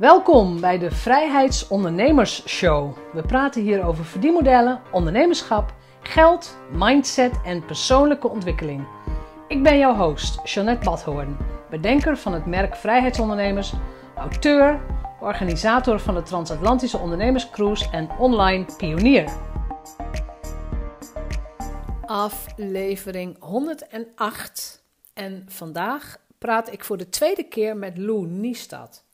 Welkom bij de Vrijheidsondernemers Show. We praten hier over verdienmodellen, ondernemerschap, geld, mindset en persoonlijke ontwikkeling. Ik ben jouw host, Jeanette Badhoorn, bedenker van het merk Vrijheidsondernemers, auteur, organisator van de Transatlantische Ondernemerscruise en online pionier. Aflevering 108 en vandaag praat ik voor de tweede keer met Lou Niestad.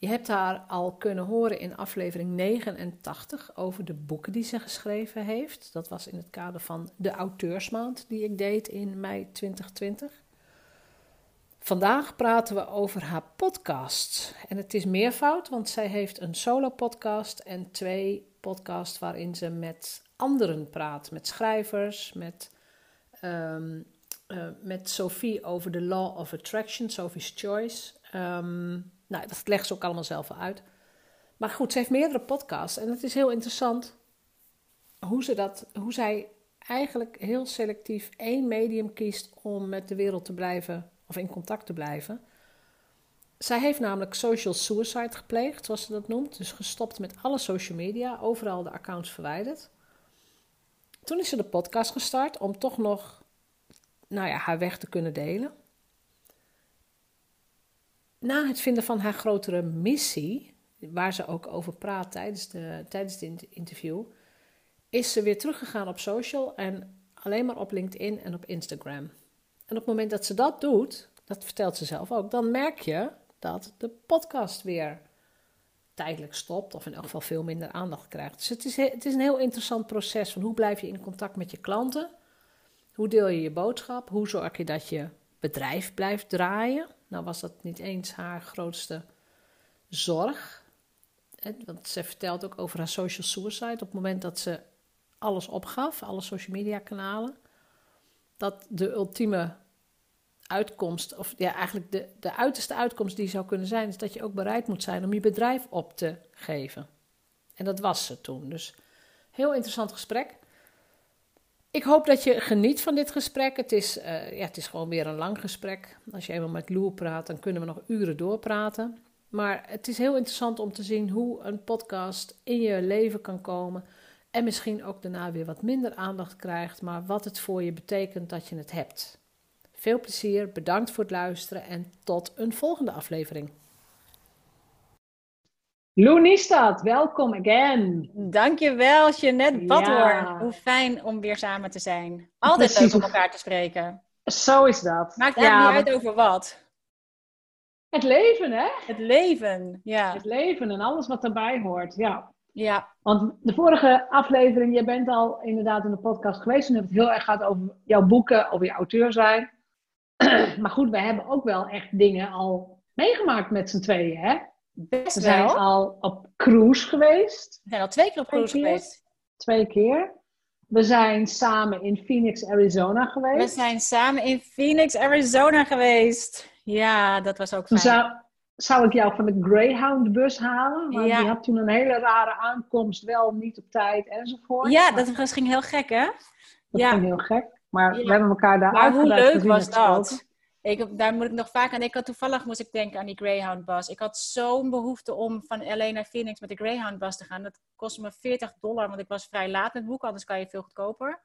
Je hebt haar al kunnen horen in aflevering 89 over de boeken die ze geschreven heeft. Dat was in het kader van de auteursmaand die ik deed in mei 2020. Vandaag praten we over haar podcast. En het is meervoud, want zij heeft een solo-podcast en twee podcasts waarin ze met anderen praat. Met schrijvers, met, um, uh, met Sophie over de Law of Attraction, Sophie's Choice. Um, nou, dat legt ze ook allemaal zelf uit. Maar goed, ze heeft meerdere podcasts en het is heel interessant hoe, ze dat, hoe zij eigenlijk heel selectief één medium kiest om met de wereld te blijven of in contact te blijven. Zij heeft namelijk social suicide gepleegd, zoals ze dat noemt. Dus gestopt met alle social media, overal de accounts verwijderd. Toen is ze de podcast gestart om toch nog nou ja, haar weg te kunnen delen na het vinden van haar grotere missie, waar ze ook over praat tijdens, de, tijdens het interview, is ze weer teruggegaan op social en alleen maar op LinkedIn en op Instagram. En op het moment dat ze dat doet, dat vertelt ze zelf ook, dan merk je dat de podcast weer tijdelijk stopt of in elk geval veel minder aandacht krijgt. Dus het is, het is een heel interessant proces van hoe blijf je in contact met je klanten, hoe deel je je boodschap, hoe zorg je dat je bedrijf blijft draaien. Nou was dat niet eens haar grootste zorg. Want ze vertelt ook over haar social suicide. Op het moment dat ze alles opgaf, alle social media kanalen, dat de ultieme uitkomst, of ja, eigenlijk de, de uiterste uitkomst die zou kunnen zijn, is dat je ook bereid moet zijn om je bedrijf op te geven. En dat was ze toen. Dus heel interessant gesprek. Ik hoop dat je geniet van dit gesprek. Het is, uh, ja, het is gewoon weer een lang gesprek. Als je eenmaal met Lou praat, dan kunnen we nog uren doorpraten. Maar het is heel interessant om te zien hoe een podcast in je leven kan komen. En misschien ook daarna weer wat minder aandacht krijgt. Maar wat het voor je betekent dat je het hebt. Veel plezier, bedankt voor het luisteren en tot een volgende aflevering. Lou Niestad, welkom again. Dankjewel, Jeanette Badhoorn. Ja. Hoe fijn om weer samen te zijn. Altijd leuk om elkaar te spreken. Zo is dat. Maakt eigenlijk niet uit over wat. Het leven, hè? Het leven, ja. Het leven en alles wat daarbij hoort, ja. Ja. Want de vorige aflevering, je bent al inderdaad in de podcast geweest en hebt het heel erg gehad over jouw boeken, over je auteur zijn. maar goed, we hebben ook wel echt dingen al meegemaakt met z'n tweeën, hè? Best we zijn al op cruise geweest. We zijn al twee keer op cruise geweest. Twee keer. We zijn samen in Phoenix, Arizona geweest. We zijn samen in Phoenix, Arizona geweest. Ja, dat was ook fijn. Zou, zou ik jou van de Greyhound-bus halen? Want ja. die had toen een hele rare aankomst, wel niet op tijd enzovoort. Ja, dat ging heel gek, hè? Dat ja. ging heel gek. Maar ja. we hebben elkaar daar Maar hoe leuk was dat? Ik, daar moet ik nog vaak aan. Ik had toevallig moest ik denken aan die Greyhound bus. Ik had zo'n behoefte om van LA naar Phoenix met de Greyhound bus te gaan. Dat kostte me 40 dollar, want ik was vrij laat met boeken, anders kan je veel goedkoper.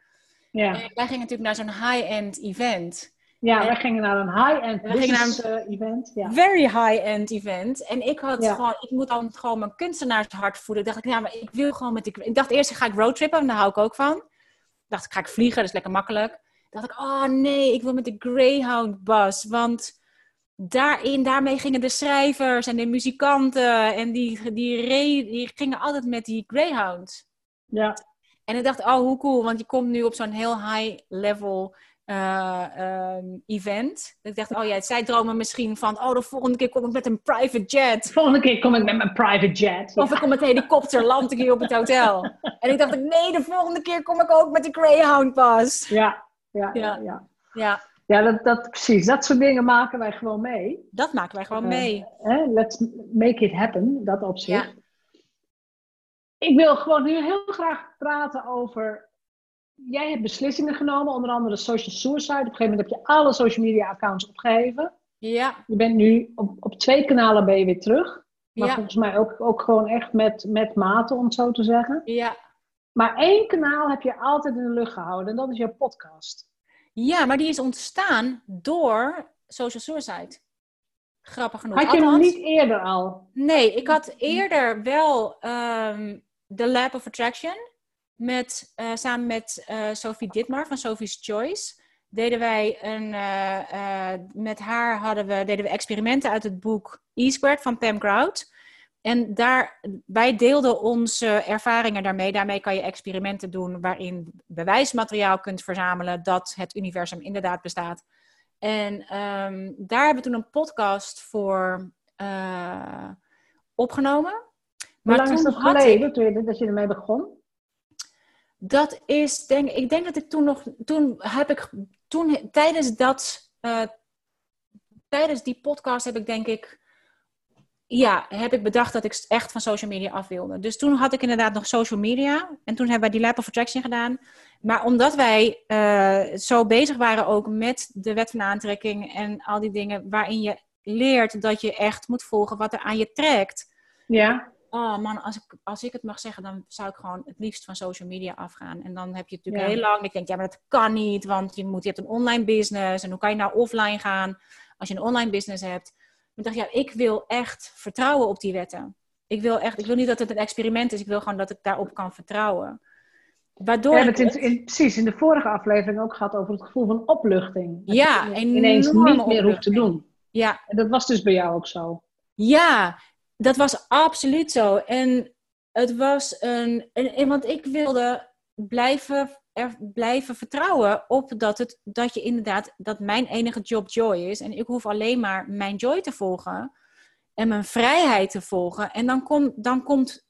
Ja. En wij gingen natuurlijk naar zo'n high-end event. Ja, en wij gingen naar een high-end business naar een, uh, event. Ja. Very high-end event. En ik had ja. gewoon, ik moet dan gewoon mijn kunstenaarshart voelen. Ik dacht, ja, maar ik wil gewoon met die. Ik dacht eerst, ga ik roadtrippen, en daar hou ik ook van. Ik dacht, ga ik vliegen, dat is lekker makkelijk dacht ik, oh nee, ik wil met de Greyhound bus. Want daarin, daarmee gingen de schrijvers en de muzikanten en die, die, die gingen altijd met die Greyhound. Ja. En ik dacht, oh hoe cool, want je komt nu op zo'n heel high level uh, um, event. Ik dacht, oh ja, zij dromen misschien van, oh de volgende keer kom ik met een private jet. De volgende keer kom ik met mijn private jet. Of ik kom met een helikopter, land ik hier op het hotel. en ik dacht, nee, de volgende keer kom ik ook met de Greyhound bus. Ja, ja, ja. ja. ja. ja dat, dat, precies. Dat soort dingen maken wij gewoon mee. Dat maken wij gewoon uh, mee. Eh, let's make it happen, dat op zich. Ja. Ik wil gewoon nu heel graag praten over... Jij hebt beslissingen genomen, onder andere social suicide. Op een gegeven moment heb je alle social media accounts opgeheven. Ja. Je bent nu op, op twee kanalen ben je weer terug. Maar volgens mij ook, ook gewoon echt met, met mate, om het zo te zeggen. Ja. Maar één kanaal heb je altijd in de lucht gehouden. En dat is jouw podcast. Ja, maar die is ontstaan door Social Suicide. Grappig genoeg. Had je nog niet eerder al? Nee, ik had eerder wel um, The Lab of Attraction. Met, uh, samen met uh, Sophie Ditmar van Sophie's Choice. Deden wij een, uh, met haar hadden we, deden we experimenten uit het boek E-Squared van Pam Grout. En daar, wij deelden onze ervaringen daarmee. Daarmee kan je experimenten doen waarin bewijsmateriaal kunt verzamelen dat het universum inderdaad bestaat. En um, daar hebben we toen een podcast voor uh, opgenomen. Maar Hoe lang is dat geleden, ik... dat je ermee begon? Dat is, denk ik, denk dat ik toen nog, toen heb ik, toen tijdens dat, uh, tijdens die podcast heb ik denk ik ja, heb ik bedacht dat ik echt van social media af wilde. Dus toen had ik inderdaad nog social media. En toen hebben wij die Lab of Attraction gedaan. Maar omdat wij uh, zo bezig waren ook met de wet van aantrekking en al die dingen waarin je leert dat je echt moet volgen wat er aan je trekt. Ja. Oh man, als ik, als ik het mag zeggen, dan zou ik gewoon het liefst van social media afgaan. En dan heb je natuurlijk heel lang. Ik denk, ja, maar dat kan niet, want je, moet, je hebt een online business. En hoe kan je nou offline gaan als je een online business hebt? Ik dacht, ja, ik wil echt vertrouwen op die wetten. Ik wil echt, ik wil niet dat het een experiment is. Ik wil gewoon dat ik daarop kan vertrouwen. Waardoor we hebben het in, precies in de vorige aflevering ook gehad over het gevoel van opluchting. Ja, ineens niet meer hoeft te doen. Ja. En dat was dus bij jou ook zo. Ja, dat was absoluut zo. En het was een, een want ik wilde blijven er blijven vertrouwen op dat, het, dat je inderdaad, dat mijn enige job joy is. En ik hoef alleen maar mijn joy te volgen en mijn vrijheid te volgen. En dan, komt dan, komt,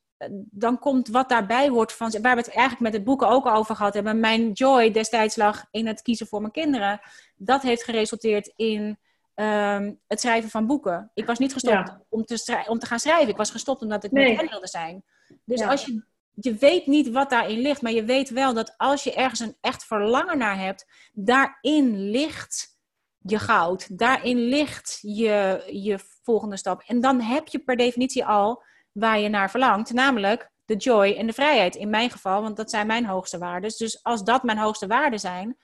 dan komt wat daarbij hoort van, waar we het eigenlijk met het boeken ook over gehad hebben. Mijn joy destijds lag in het kiezen voor mijn kinderen. Dat heeft geresulteerd in ehm, het schrijven van boeken. Ik was niet gestopt om, te om te gaan schrijven. Ik was gestopt omdat ik nee. met hen wilde zijn. Dus als je je weet niet wat daarin ligt, maar je weet wel dat als je ergens een echt verlangen naar hebt, daarin ligt je goud. Daarin ligt je, je volgende stap. En dan heb je per definitie al waar je naar verlangt, namelijk de joy en de vrijheid. In mijn geval, want dat zijn mijn hoogste waarden. Dus als dat mijn hoogste waarden zijn,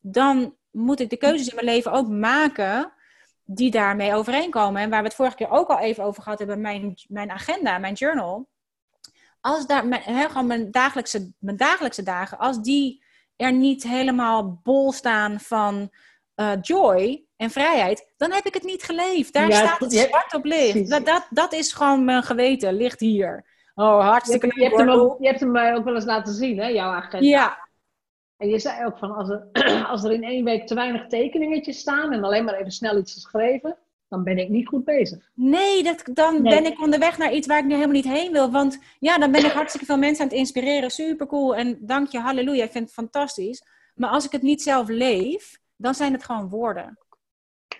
dan moet ik de keuzes in mijn leven ook maken die daarmee overeenkomen. En waar we het vorige keer ook al even over gehad hebben, mijn, mijn agenda, mijn journal als daar, mijn, gewoon mijn dagelijkse, mijn dagelijkse dagen, als die er niet helemaal bol staan van uh, joy en vrijheid, dan heb ik het niet geleefd. Daar staat het zwart op licht. Dat, dat, dat is gewoon mijn geweten, ligt hier. Oh, hartstikke je, je, hebt hem ook, je hebt hem mij ook wel eens laten zien, hè, jouw agenda. Ja. En je zei ook van, als er, als er in één week te weinig tekeningetjes staan en alleen maar even snel iets geschreven, dan ben ik niet goed bezig. Nee, dat, dan ben ik onderweg naar iets waar ik nu helemaal niet heen wil. Want ja, dan ben ik hartstikke veel mensen aan het inspireren. Super cool. En dank je, halleluja. Ik vind het fantastisch. Maar als ik het niet zelf leef, dan zijn het gewoon woorden.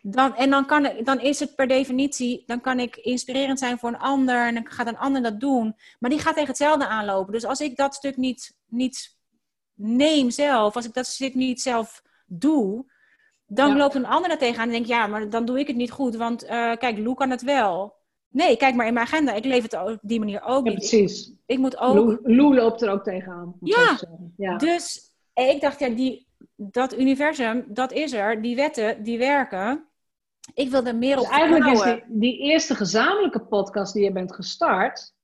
Dan, en dan, kan, dan is het per definitie, dan kan ik inspirerend zijn voor een ander. En dan gaat een ander dat doen. Maar die gaat tegen hetzelfde aanlopen. Dus als ik dat stuk niet, niet neem zelf, als ik dat stuk niet zelf doe, dan loopt een ander er tegenaan en denkt, ja, maar dan doe ik het niet goed, want uh, kijk, Lou kan het wel. Nee, kijk maar in mijn agenda. Ik leef het op die manier ook ja, niet. Precies. Ik, moet ook... Lou, loopt er ook tegenaan. Ja. ja, dus ik dacht, ja, die, dat universum, dat is er. Die wetten, die werken. Ik wil er meer dus op eigenlijk is die, die, eerste gezamenlijke podcast die je bent gestart...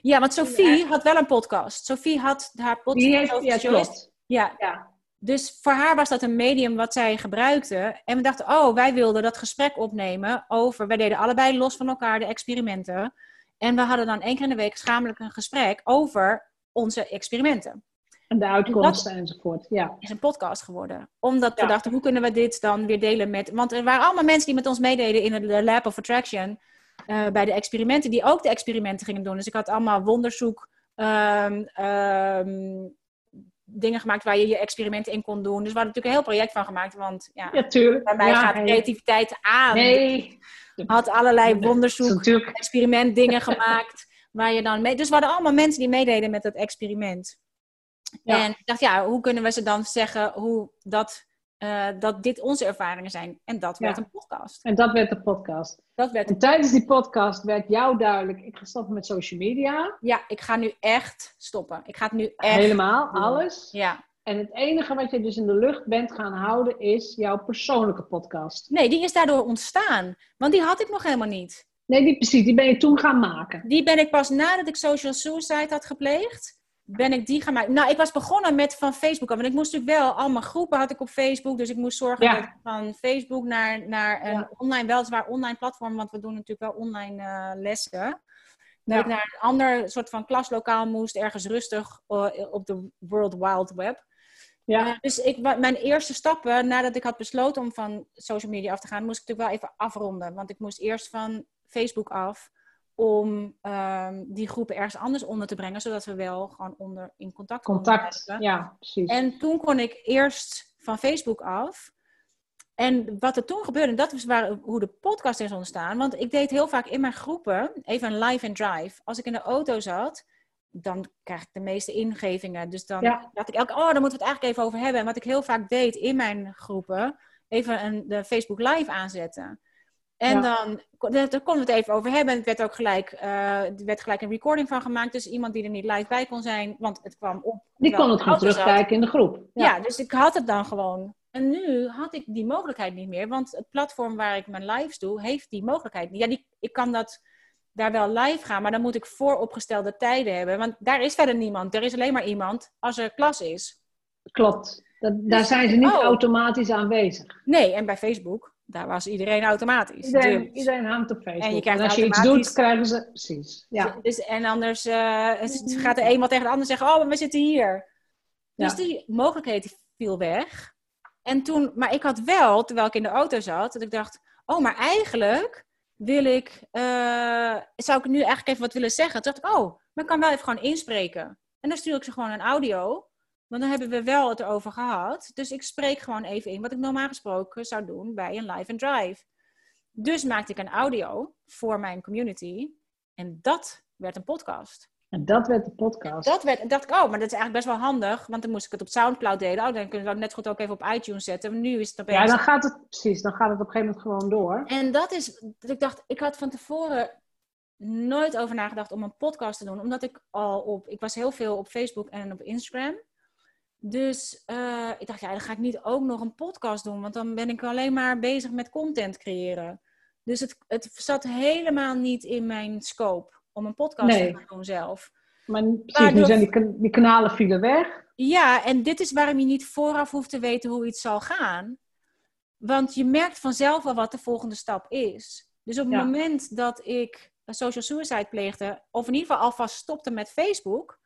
Ja, want Sophie had wel een podcast. Sophie had haar podcast. Die heeft, ja, klopt. Ja. ja. Dus voor haar was dat een medium wat zij gebruikte. En we dachten, oh, wij wilden dat gesprek opnemen over. Wij deden allebei los van elkaar de experimenten. En we hadden dan één keer in de week schamelijk een gesprek over onze experimenten. En de uitkomsten enzovoort. Ja. is een podcast geworden. Omdat we dachten, hoe kunnen we dit dan weer delen met. Want er waren allemaal mensen die met ons meededen in de Lab of Attraction. Uh, bij de experimenten, die ook de experimenten gingen doen. Dus ik had allemaal wonderzoek. Um, um, dingen gemaakt waar je je experimenten in kon doen. Dus we hadden natuurlijk een heel project van gemaakt. Want ja, ja bij mij gaat creativiteit aan. Nee. Had allerlei wonderzoek, experiment dingen gemaakt. Waar je dan mee... Dus we hadden allemaal mensen die meededen met dat experiment. En ik dacht, ja, hoe kunnen we ze dan zeggen hoe dat eh, dat dit onze ervaringen zijn. En dat werd een podcast. En dat werd de podcast. Dat werd en tijdens die podcast werd jou duidelijk, ik ga stoppen met social media. Ja, ik ga nu echt stoppen. Ik ga het nu echt Helemaal, alles. Ja. En het enige wat je dus in de lucht bent gaan houden is jouw persoonlijke podcast. Nee, die is daardoor ontstaan. Want die had ik nog helemaal niet. Nee, die, precies. Die ben je toen gaan maken. Die ben ik pas nadat ik social suicide had gepleegd ben ik die gaan maken. Nou, ik was begonnen met van Facebook Want ik moest natuurlijk wel, allemaal groepen had ik op Facebook. Dus ik moest zorgen dat ik van Facebook naar, naar een ja. online, weliswaar online platform. Want we doen natuurlijk wel online uh, lessen. Dat ik naar een ander soort van klaslokaal moest. Ergens rustig uh, op de World Wild Web. Ja. Uh, dus ik, mijn eerste stappen, nadat ik had besloten om van social media af te gaan, moest ik natuurlijk wel even afronden. Want ik moest eerst van Facebook af om um, die groepen ergens anders onder te brengen, zodat we wel gewoon onder in contact Contact, ja, precies. En toen kon ik eerst van Facebook af. En wat er toen gebeurde, dat is waar, hoe de podcast is ontstaan. Want ik deed heel vaak in mijn groepen even een live and drive. Als ik in de auto zat, dan krijg ik de meeste ingevingen. Dus dan ja. dacht ik elke, oh, daar moeten we het eigenlijk even over hebben. En wat ik heel vaak deed in mijn groepen, even een, de Facebook live aanzetten. En dan, daar konden we het even over hebben. Het werd ook gelijk, uh, er werd gelijk een recording van gemaakt. Dus iemand die er niet live bij kon zijn, want het kwam op. Die kon het gewoon terugkijken in de groep. Ja. ja. dus ik had het dan gewoon. En nu had ik die mogelijkheid niet meer. Want het platform waar ik mijn lives doe, heeft die mogelijkheid niet. Ja, die, ik kan dat daar wel live gaan, maar dan moet ik vooropgestelde tijden hebben. Want daar is verder niemand. Er is alleen maar iemand als er klas is. Klopt. Dat, daar dus zijn ze niet oh. automatisch aanwezig. Nee, en bij Facebook daar was iedereen automatisch. Iedereen, dus. iedereen hangt op Facebook. En, je krijgt en als je iets doet, krijgen ze... Precies, ja. Dus, en anders uh, gaat er eenmaal tegen de ander zeggen... Oh, maar we zitten hier. Dus die mogelijkheid viel weg. En toen... Maar ik had wel, terwijl ik in de auto zat... dat ik dacht... Oh, maar eigenlijk wil ik... Uh, zou ik nu eigenlijk even wat willen zeggen? Toen dacht ik... Oh, maar ik kan wel even gewoon inspreken. En dan stuur ik ze gewoon een audio... Want dan hebben we wel het erover gehad. Dus ik spreek gewoon even in wat ik normaal gesproken zou doen bij een live and drive. Dus maakte ik een audio voor mijn community. En dat werd een podcast. En dat werd de podcast. Dat werd, dacht ik, oh, maar dat is eigenlijk best wel handig. Want dan moest ik het op Soundcloud delen. Oh, dan kunnen we het net goed ook even op iTunes zetten. Maar nu is het opeens... Ja, dan gaat het, precies. Dan gaat het op een gegeven moment gewoon door. En dat is, dat ik dacht, ik had van tevoren nooit over nagedacht om een podcast te doen. Omdat ik al op, ik was heel veel op Facebook en op Instagram. Dus uh, ik dacht, ja, dan ga ik niet ook nog een podcast doen, want dan ben ik alleen maar bezig met content creëren. Dus het, het zat helemaal niet in mijn scope om een podcast te gaan doen zelf. Maar precies, nu zijn die, die kanalen vielen weg. Ja, en dit is waarom je niet vooraf hoeft te weten hoe iets zal gaan. Want je merkt vanzelf al wat de volgende stap is. Dus op het moment dat ik social suicide pleegde, of in ieder geval alvast stopte met Facebook,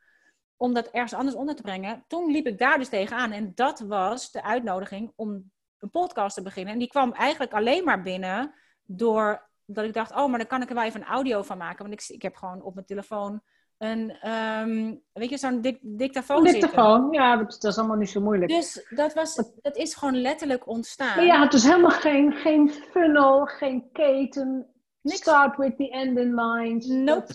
om dat ergens anders onder te brengen. Toen liep ik daar dus tegenaan. En dat was de uitnodiging om een podcast te beginnen. En die kwam eigenlijk alleen maar binnen door dat ik dacht, oh, maar dan kan ik er wel even een audio van maken. Want ik, ik heb gewoon op mijn telefoon een, um, weet je, zo'n dik, dictafoon dictafoon, ja, dat, is allemaal niet zo moeilijk. Dus dat, was, dat is gewoon letterlijk ontstaan. Maar ja, het is helemaal geen, geen funnel, geen keten. Niks. Start with the end in mind. Nope.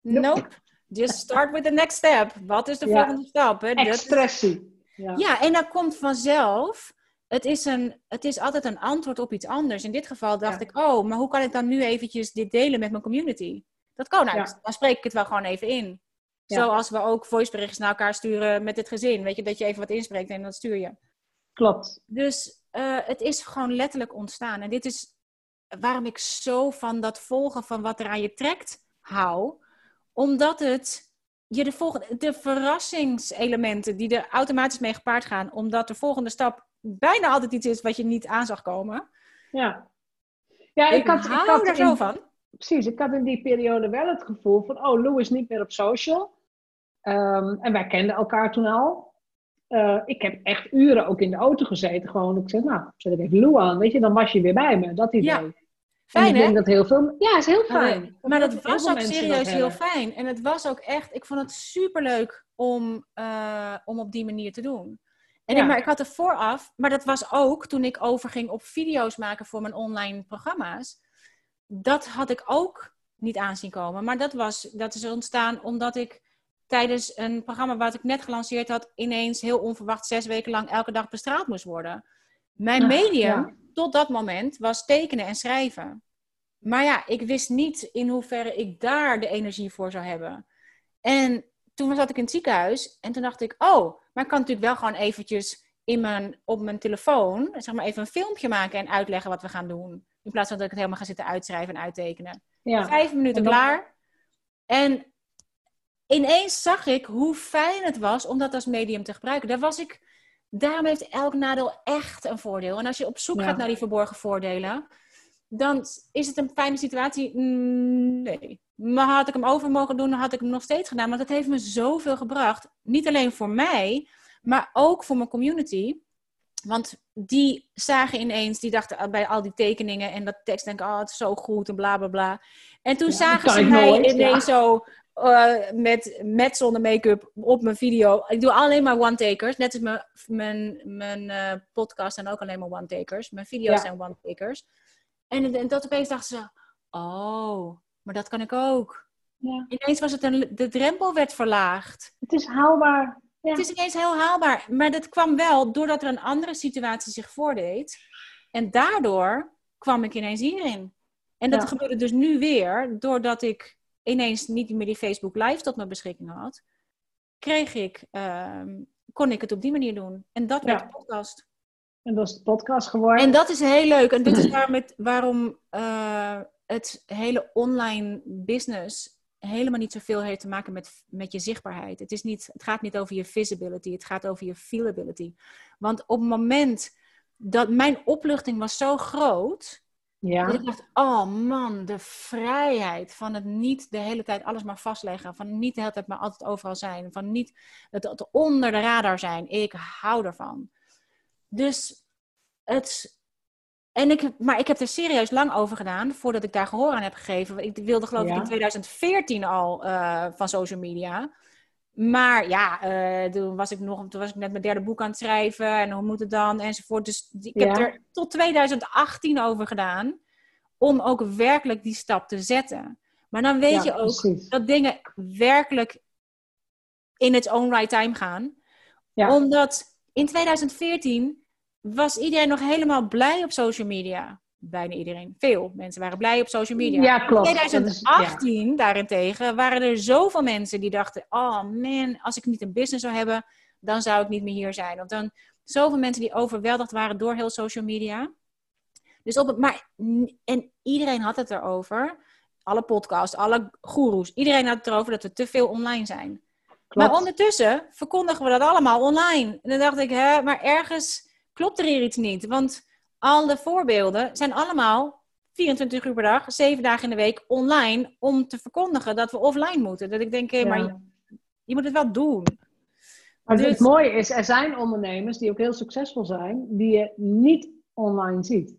Nope. Just start with the next step. Wat is de volgende stap? Hè? Expressie. Ja. ja, en dat komt vanzelf. Het is, een, het is altijd een antwoord op iets anders. In dit geval dacht ik, oh, maar hoe kan ik dan nu eventjes dit delen met mijn community? Dat kan nou, dan spreek ik het wel gewoon even in. Zoals we ook voiceberichtjes naar elkaar sturen met het gezin. Weet je, dat je even wat inspreekt en dat stuur je. Klopt. Dus uh, het is gewoon letterlijk ontstaan. En dit is waarom ik zo van dat volgen van wat er aan je trekt hou omdat het je de, volgende, de verrassingselementen die er automatisch mee gepaard gaan, omdat de volgende stap bijna altijd iets is wat je niet aan zag komen. Ja, ja ik, had, ik had er zo van. Precies, ik had in die periode wel het gevoel van, oh, Lou is niet meer op social. Um, en wij kenden elkaar toen al. Uh, ik heb echt uren ook in de auto gezeten. Gewoon, ik zei, nou, zet ik even Lou aan, weet je, dan was je weer bij me. Dat idee. Ja. Fijn, ik denk dat heel veel... Ja, is heel fijn. maar dat was ook serieus heel fijn. En het was ook echt... Ik vond het superleuk om, uh, om op die manier te doen. En ja. maar ik had er vooraf... Maar dat was ook toen ik overging op video's maken voor mijn online programma's. Dat had ik ook niet aanzien komen. Maar dat, was, dat is ontstaan omdat ik tijdens een programma wat ik net gelanceerd had... ineens heel onverwacht zes weken lang elke dag bestraald moest worden. Mijn medium tot dat moment was tekenen en schrijven. Maar ja, ik wist niet in hoeverre ik daar de energie voor zou hebben. En toen zat ik in het ziekenhuis en toen dacht ik, oh, maar ik kan natuurlijk wel gewoon eventjes in mijn, op mijn telefoon, zeg maar even een filmpje maken en uitleggen wat we gaan doen. In plaats van dat ik het helemaal ga zitten uitschrijven en uittekenen. Ja. Vijf minuten klaar. En ineens zag ik hoe fijn het was om dat als medium te gebruiken. Daar was ik, daarom heeft elk nadeel echt een voordeel. En als je op zoek gaat naar die verborgen voordelen, dan is het een fijne situatie. Mm, nee. Maar had ik hem over mogen doen, dan had ik hem nog steeds gedaan. Want het heeft me zoveel gebracht. Niet alleen voor mij, maar ook voor mijn community. Want die zagen ineens, die dachten bij al die tekeningen en dat tekst, denken, oh, het is zo goed en bla bla bla. En toen zagen ze mij ineens zo uh, met, met zonder make-up op mijn video. Ik doe alleen maar one-takers. Net als mijn, mijn, mijn uh, podcast zijn ook alleen maar one-takers. Mijn video's zijn one-takers. En, en dat opeens dachten ze, oh, maar dat kan ik ook. Ja. Ineens was het een, de drempel werd verlaagd. Het is haalbaar. Het is ineens heel haalbaar. Maar dat kwam wel doordat er een andere situatie zich voordeed. En daardoor kwam ik ineens hierin. En dat gebeurde dus nu weer, doordat ik ineens niet meer die Facebook Live tot mijn beschikking had, kreeg ik, ehm, kon ik het op die manier doen. En dat werd de podcast. En dat is de podcast geworden. En dat is heel leuk. En dit is waarom, het, waarom uh, het hele online business helemaal niet zoveel heeft te maken met, met je zichtbaarheid. Het, is niet, het gaat niet over je visibility, het gaat over je feelability. Want op het moment dat mijn opluchting was zo groot, ja. dat ik dacht, oh man, de vrijheid van het niet de hele tijd alles maar vastleggen, van niet de hele tijd maar altijd overal zijn, van niet het, het onder de radar zijn. Ik hou ervan. Dus het, en ik, maar ik heb er serieus lang over gedaan voordat ik daar gehoor aan heb gegeven. Ik wilde geloof ik in 2014 al uh, van social media. Maar ja, uh, toen, was ik nog, toen was ik net mijn derde boek aan het schrijven. En hoe moet het dan? Enzovoort. Dus ik heb er tot 2018 over gedaan. Om ook werkelijk die stap te zetten. Maar dan weet je ook dat dingen werkelijk in its own right time gaan. Omdat in 2014 was iedereen nog helemaal blij op social media. Bijna iedereen. Veel mensen waren blij op social media. Ja, klopt. In 2018 daarentegen waren er zoveel mensen die dachten: oh man, als ik niet een business zou hebben, dan zou ik niet meer hier zijn. Of dan zoveel mensen die overweldigd waren door heel social media. Dus op het, maar, en iedereen had het erover. Alle podcasts, alle goeroes. Iedereen had het erover dat we te veel online zijn. Klopt. Maar ondertussen verkondigen we dat allemaal online. En dan dacht ik, hè, maar ergens klopt er hier iets niet. Want alle voorbeelden zijn allemaal 24 uur per dag, 7 dagen in de week online om te verkondigen dat we offline moeten. Dat ik denk, hé, maar je, je, moet het wel doen. Maar dus... het mooie is, er zijn ondernemers die ook heel succesvol zijn, die je niet online ziet.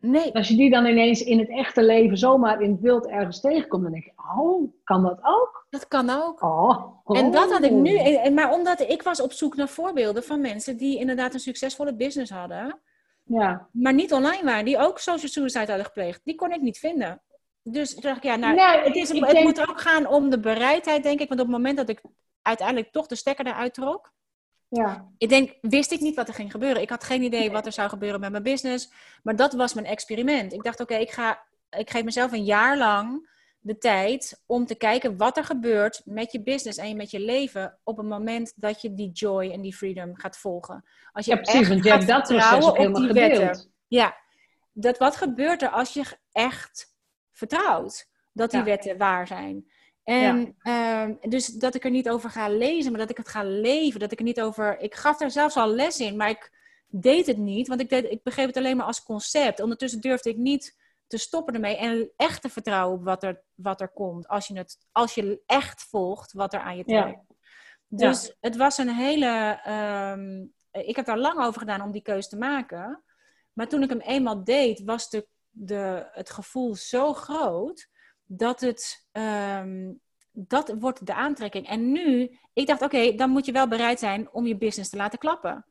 Nee. Als je die dan ineens in het echte leven zomaar in het wild ergens tegenkomt, dan denk je, oh, kan dat ook? Dat kan ook. Oh. En dat had ik nu. Oh. Maar omdat ik was op zoek naar voorbeelden van mensen die inderdaad een succesvolle business hadden. Ja. Maar niet online waren, die ook social suicide hadden gepleegd. Die kon ik niet vinden. Dus toen dacht ik, ja, nou, het, is, het moet ook gaan om de bereidheid, denk ik. Want op het moment dat ik uiteindelijk toch de stekker eruit trok, ja. Ik denk, wist ik niet wat er ging gebeuren. Ik had geen idee wat er zou gebeuren met mijn business. Maar dat was mijn experiment. Ik dacht, oké, ik ik, ik geef mezelf een jaar lang de tijd om te kijken wat er gebeurt met je business en met je leven op het moment dat je die joy en die freedom gaat volgen. Als je ja, precies, want je hebt dat proces ook helemaal gedeeld. Ja, dat wat gebeurt er als je echt vertrouwt dat die wetten waar zijn? En ehm, dus dat ik er niet over ga lezen, maar dat ik het ga leven. Dat ik er niet over. Ik gaf er zelfs al les in, maar ik deed het niet, want ik, deed, ik begreep het alleen maar als concept. Ondertussen durfde ik niet te stoppen ermee en echt te vertrouwen op wat er, wat er komt. Als je, het, als je echt volgt wat er aan je trekt. Dus het was een hele. Ehm, ik heb daar lang over gedaan om die keuze te maken. Maar toen ik hem eenmaal deed, was de, de, het gevoel zo groot dat het. Ehm, dat wordt de aantrekking. En nu, ik dacht, oké, dan moet je wel bereid zijn om je business te laten klappen.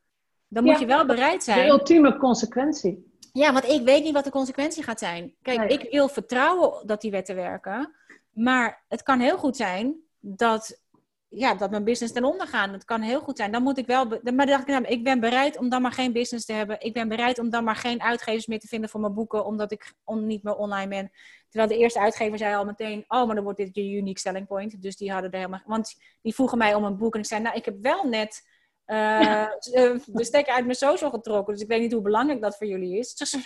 Dan moet je wel bereid zijn. De ultieme consequentie. Ja, want ik weet niet wat de consequentie gaat zijn. Kijk, ik wil vertrouwen dat die wetten werken. Maar het kan heel goed zijn dat ja, dat mijn business ten onder gaat. Dat kan heel goed zijn. Dan moet ik wel. Maar dacht ik, nou, ik ben bereid om dan maar geen business te hebben. Ik ben bereid om dan maar geen uitgevers meer te vinden voor mijn boeken, omdat ik on, niet meer online ben. Terwijl de eerste uitgever zei al meteen: Oh, maar dan wordt dit je unique selling point. Dus die hadden er helemaal. Want die vroegen mij om een boek. En ik zei: Nou, ik heb wel net. Uh, de stekker uit mijn social getrokken. Dus ik weet niet hoe belangrijk dat voor jullie is. Dus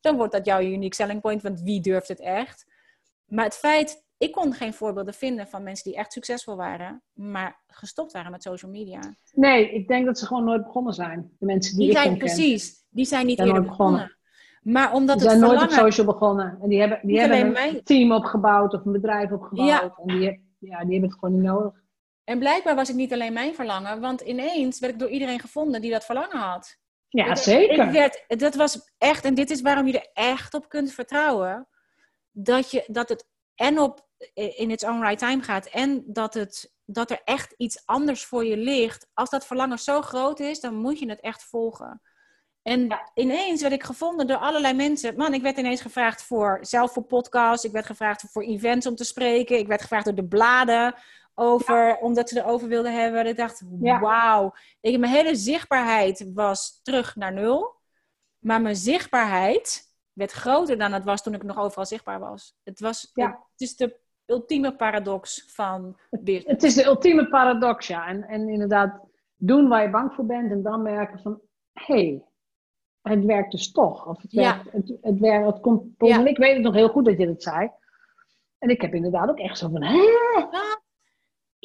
dan wordt dat jouw unique selling point. Want wie durft het echt? Maar het feit ik kon geen voorbeelden vinden van mensen die echt succesvol waren, maar gestopt waren met social media. Nee, ik denk dat ze gewoon nooit begonnen zijn. De mensen die, die ik zijn, Precies, die zijn niet eerder begonnen. begonnen. Maar omdat die zijn het nooit op social begonnen. En die hebben, die hebben een team opgebouwd of een bedrijf opgebouwd. Ja. En die, ja, die hebben het gewoon niet nodig. En blijkbaar was ik niet alleen mijn verlangen, want ineens werd ik door iedereen gevonden die dat verlangen had. Ja, zeker. Ik werd, dat was echt, en dit is waarom je er echt op kunt vertrouwen, dat, je, dat het en op in its own right time gaat. En dat, het, dat er echt iets anders voor je ligt. Als dat verlangen zo groot is, dan moet je het echt volgen. En ineens werd ik gevonden door allerlei mensen. Man, ik werd ineens gevraagd voor zelf voor podcasts. Ik werd gevraagd voor events om te spreken. Ik werd gevraagd door de bladen over, omdat ze erover wilden hebben. Ik dacht, wauw. Mijn hele zichtbaarheid was terug naar nul. Maar mijn zichtbaarheid werd groter dan het was toen ik nog overal zichtbaar was. Het, was, ja. het is de ultieme paradox van business. Het is de ultieme paradox, ja. En, en inderdaad, doen waar je bang voor bent en dan merken van, hé, hey, het werkt dus toch. Of het werkt, ja. het, het, werkt, het komt, ja. ik weet het nog heel goed dat je dat zei. En ik heb inderdaad ook echt zo van, hé,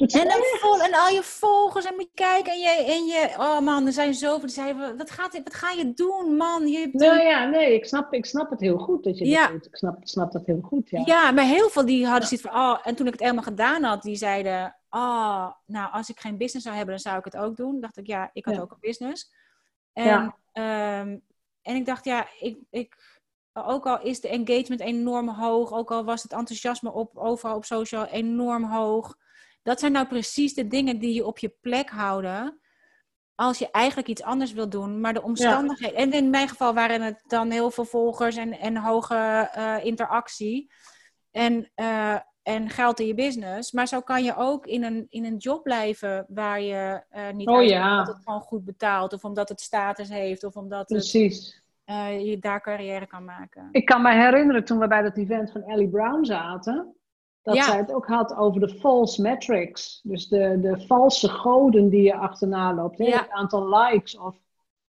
en, dan vol, en al je volgers en moet je kijken en je, en je oh man, er zijn zoveel die zeiden, wat, gaat, wat ga je doen man? Je hebt nou ja, nee, ik snap, ik snap het heel goed dat je ja. dat doet. Ik snap, snap dat heel goed, ja. Ja, maar heel veel die hadden zoiets van, oh, en toen ik het helemaal gedaan had, die zeiden, oh, nou als ik geen business zou hebben, dan zou ik het ook doen. dacht ik, ja, ik had ook een business. En, ja. um, en ik dacht, ja, ik, ik, ook al is de engagement enorm hoog, ook al was het enthousiasme op, overal op social enorm hoog dat zijn nou precies de dingen die je op je plek houden. Als je eigenlijk iets anders wil doen, maar de omstandigheden. En in mijn geval waren het dan heel veel volgers en, en hoge uh, interactie. En, uh, en geld in je business. Maar zo kan je ook in een, in een job blijven waar je uh, niet oh, ja. omdat het gewoon goed betaalt. Of omdat het status heeft. Of omdat Precies. Het, je daar carrière kan maken. Ik kan me herinneren toen we bij dat event van Ellie Brown zaten dat ja. zij het ook had over de false metrics. Dus de, de valse goden die je achterna loopt. Het aantal likes of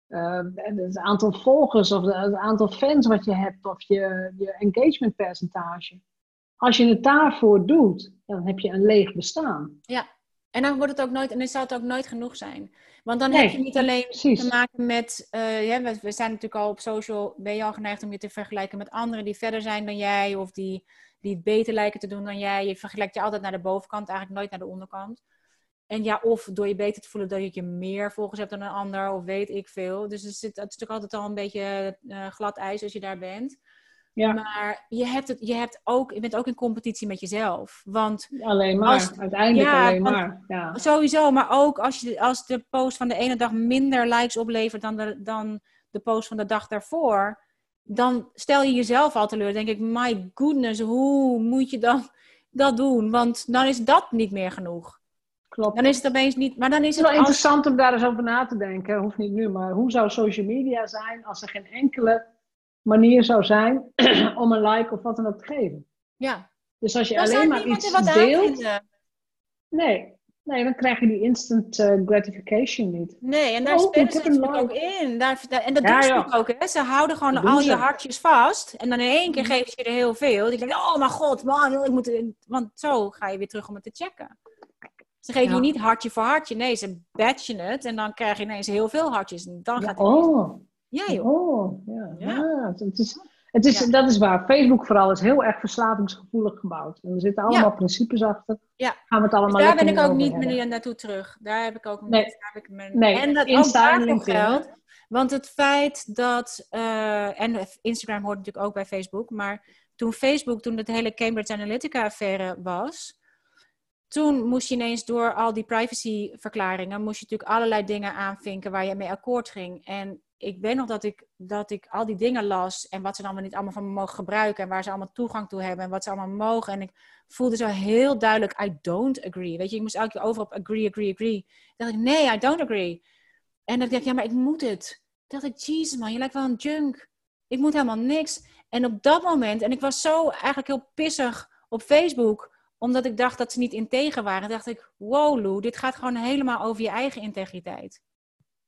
uh, het aantal volgers of het aantal fans wat je hebt of je, je engagement percentage. Als je het daarvoor doet, dan heb je een leeg bestaan. Ja, en dan wordt het ook nooit, en dan zal het ook nooit genoeg zijn. Want dan heb je niet alleen te maken met, uh, ja, we, we, zijn natuurlijk al op social, ben je al geneigd om je te vergelijken met anderen die verder zijn dan jij of die die het beter lijken te doen dan jij. Je vergelijkt je altijd naar de bovenkant, eigenlijk nooit naar de onderkant. En ja, of door je beter te voelen dat je meer volgers hebt dan een ander, of weet ik veel. Dus het, zit, het is natuurlijk altijd al een beetje uh, glad ijs als je daar bent. Ja. Maar je, hebt het, je, hebt ook, je bent ook in competitie met jezelf. Want alleen maar, uiteindelijk alleen maar. Ja. Sowieso, maar ook als, je, als de post van de ene dag minder likes oplevert dan de, dan de post van de dag daarvoor dan stel je jezelf al teleur. denk ik, my goodness, hoe moet je dan dat doen? Want dan is dat niet meer genoeg. Klopt. Dan is het opeens niet. Maar dan is het is wel interessant om daar eens over na te denken. Hoeft niet nu, maar hoe zou social media zijn als er geen enkele manier zou zijn om een like of wat dan ook te geven? Ja. Dus als je alleen maar iets deelt. Nee, Nee, dan krijg je die instant uh, gratification niet. Nee, en daar oh, spelen ze natuurlijk ook in. Daar, en dat doen ze ook. Hè? Ze houden gewoon al je hartjes vast. En dan in één keer mhm. geven ze je er heel veel. Die denken, oh mijn god, man, ik moet... Want zo ga je weer terug om het te checken. Ze geven je niet hartje voor hartje. Nee, ze batchen het. En dan krijg je ineens heel veel hartjes. En dan gaat het oh. Ja, joh. Oh, ja. ja. het is het is, Dat is waar. Facebook vooral is heel erg verslavingsgevoelig gebouwd. En er zitten allemaal principes achter. Ja. Gaan we het allemaal dus daar ben ik ook niet meer naartoe terug. Daar heb ik ook niet. Nee. Heb ik mijn... nee. En dat Insta ook geldt. Want het feit dat... Uh, en Instagram hoort natuurlijk ook bij Facebook. Maar toen Facebook, toen het hele Cambridge Analytica-affaire was... Toen moest je ineens door al die privacyverklaringen... moest je natuurlijk allerlei dingen aanvinken waar je mee akkoord ging. En ik weet nog dat ik, dat ik al die dingen las en wat ze dan wel niet allemaal van me mogen gebruiken en waar ze allemaal toegang toe hebben en wat ze allemaal mogen. En ik voelde zo heel duidelijk, I don't agree. Weet je, ik moest elke keer over op agree, agree, agree. Dacht ik, nee, I don't agree. En dan dacht ik, ja, maar ik moet het. Dan dacht ik, jezus man, je lijkt wel een junk. Ik moet helemaal niks. En op dat moment, en ik was zo eigenlijk heel pissig op Facebook, omdat ik dacht dat ze niet integer waren, dacht ik, wow Lou, dit gaat gewoon helemaal over je eigen integriteit.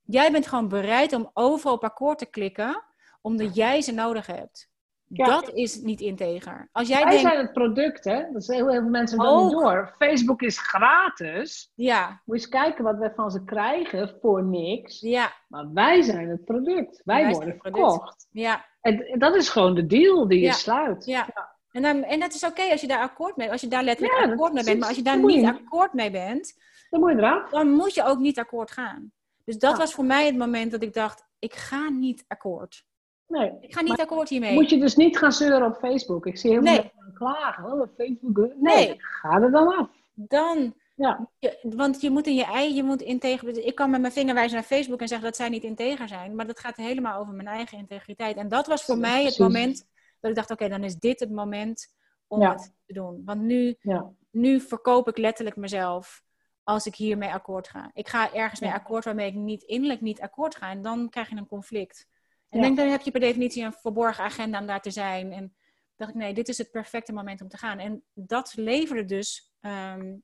Jij bent gewoon bereid om overal op akkoord te klikken, omdat jij ze nodig hebt. Dat is niet integer. Als jij Wij zijn het product, hè? Dat is heel veel mensen niet door. Facebook is gratis. Ja. Moet je eens kijken wat we van ze krijgen voor niks. Ja. Maar wij zijn het product. Wij, worden verkocht. Ja. En dat is gewoon de deal die je sluit. Ja. ja. En, dan, en dat is oké als je daar akkoord mee als je daar letterlijk akkoord mee bent. Maar als je daar niet akkoord mee bent, dan moet je eraf. Dan moet je ook niet akkoord gaan. Dus dat was voor mij het moment dat ik dacht, ik ga niet akkoord. Nee. Ik ga niet akkoord hiermee. Moet je dus niet gaan zeuren op Facebook. Ik zie heel veel mensen klagen. Oh, Facebook. Nee, nee, ga er dan af. Dan. Ja. want je moet in je ei, je moet integer. Ik kan met mijn vinger wijzen naar Facebook en zeggen dat zij niet integer zijn. Maar dat gaat helemaal over mijn eigen integriteit. En dat was voor mij het moment dat ik dacht: oké, dan is dit het moment om het te doen. Want nu, ja. nu verkoop ik letterlijk mezelf als ik hiermee akkoord ga. Ik ga ergens mee akkoord waarmee ik niet innerlijk niet akkoord ga. En dan krijg je een conflict. En ja. denk, dan heb je per definitie een verborgen agenda om daar te zijn. En dacht ik, nee, dit is het perfecte moment om te gaan. En dat leverde dus um,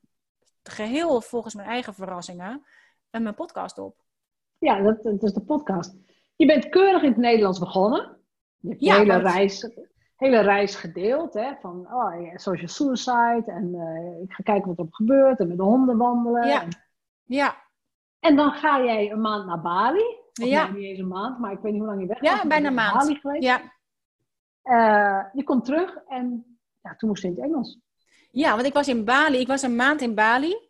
geheel volgens mijn eigen verrassingen en mijn podcast op. Ja, dat, dat, is de podcast. Je bent keurig in het Nederlands begonnen. Je hebt ja, hele, reis, hele reis gedeeld. Hè, van oh, social suicide. En uh, ik ga kijken wat er gebeurt. En met de honden wandelen. Ja. En, ja. En dan ga jij een maand naar Bali ja. niet eens een maand, maar ik weet niet hoe lang je weg was. Ja, bijna een maand. Ja. Uh, je komt terug en ja, toen moest je in het Engels. Ja, want ik was in Bali. Ik was een maand in Bali.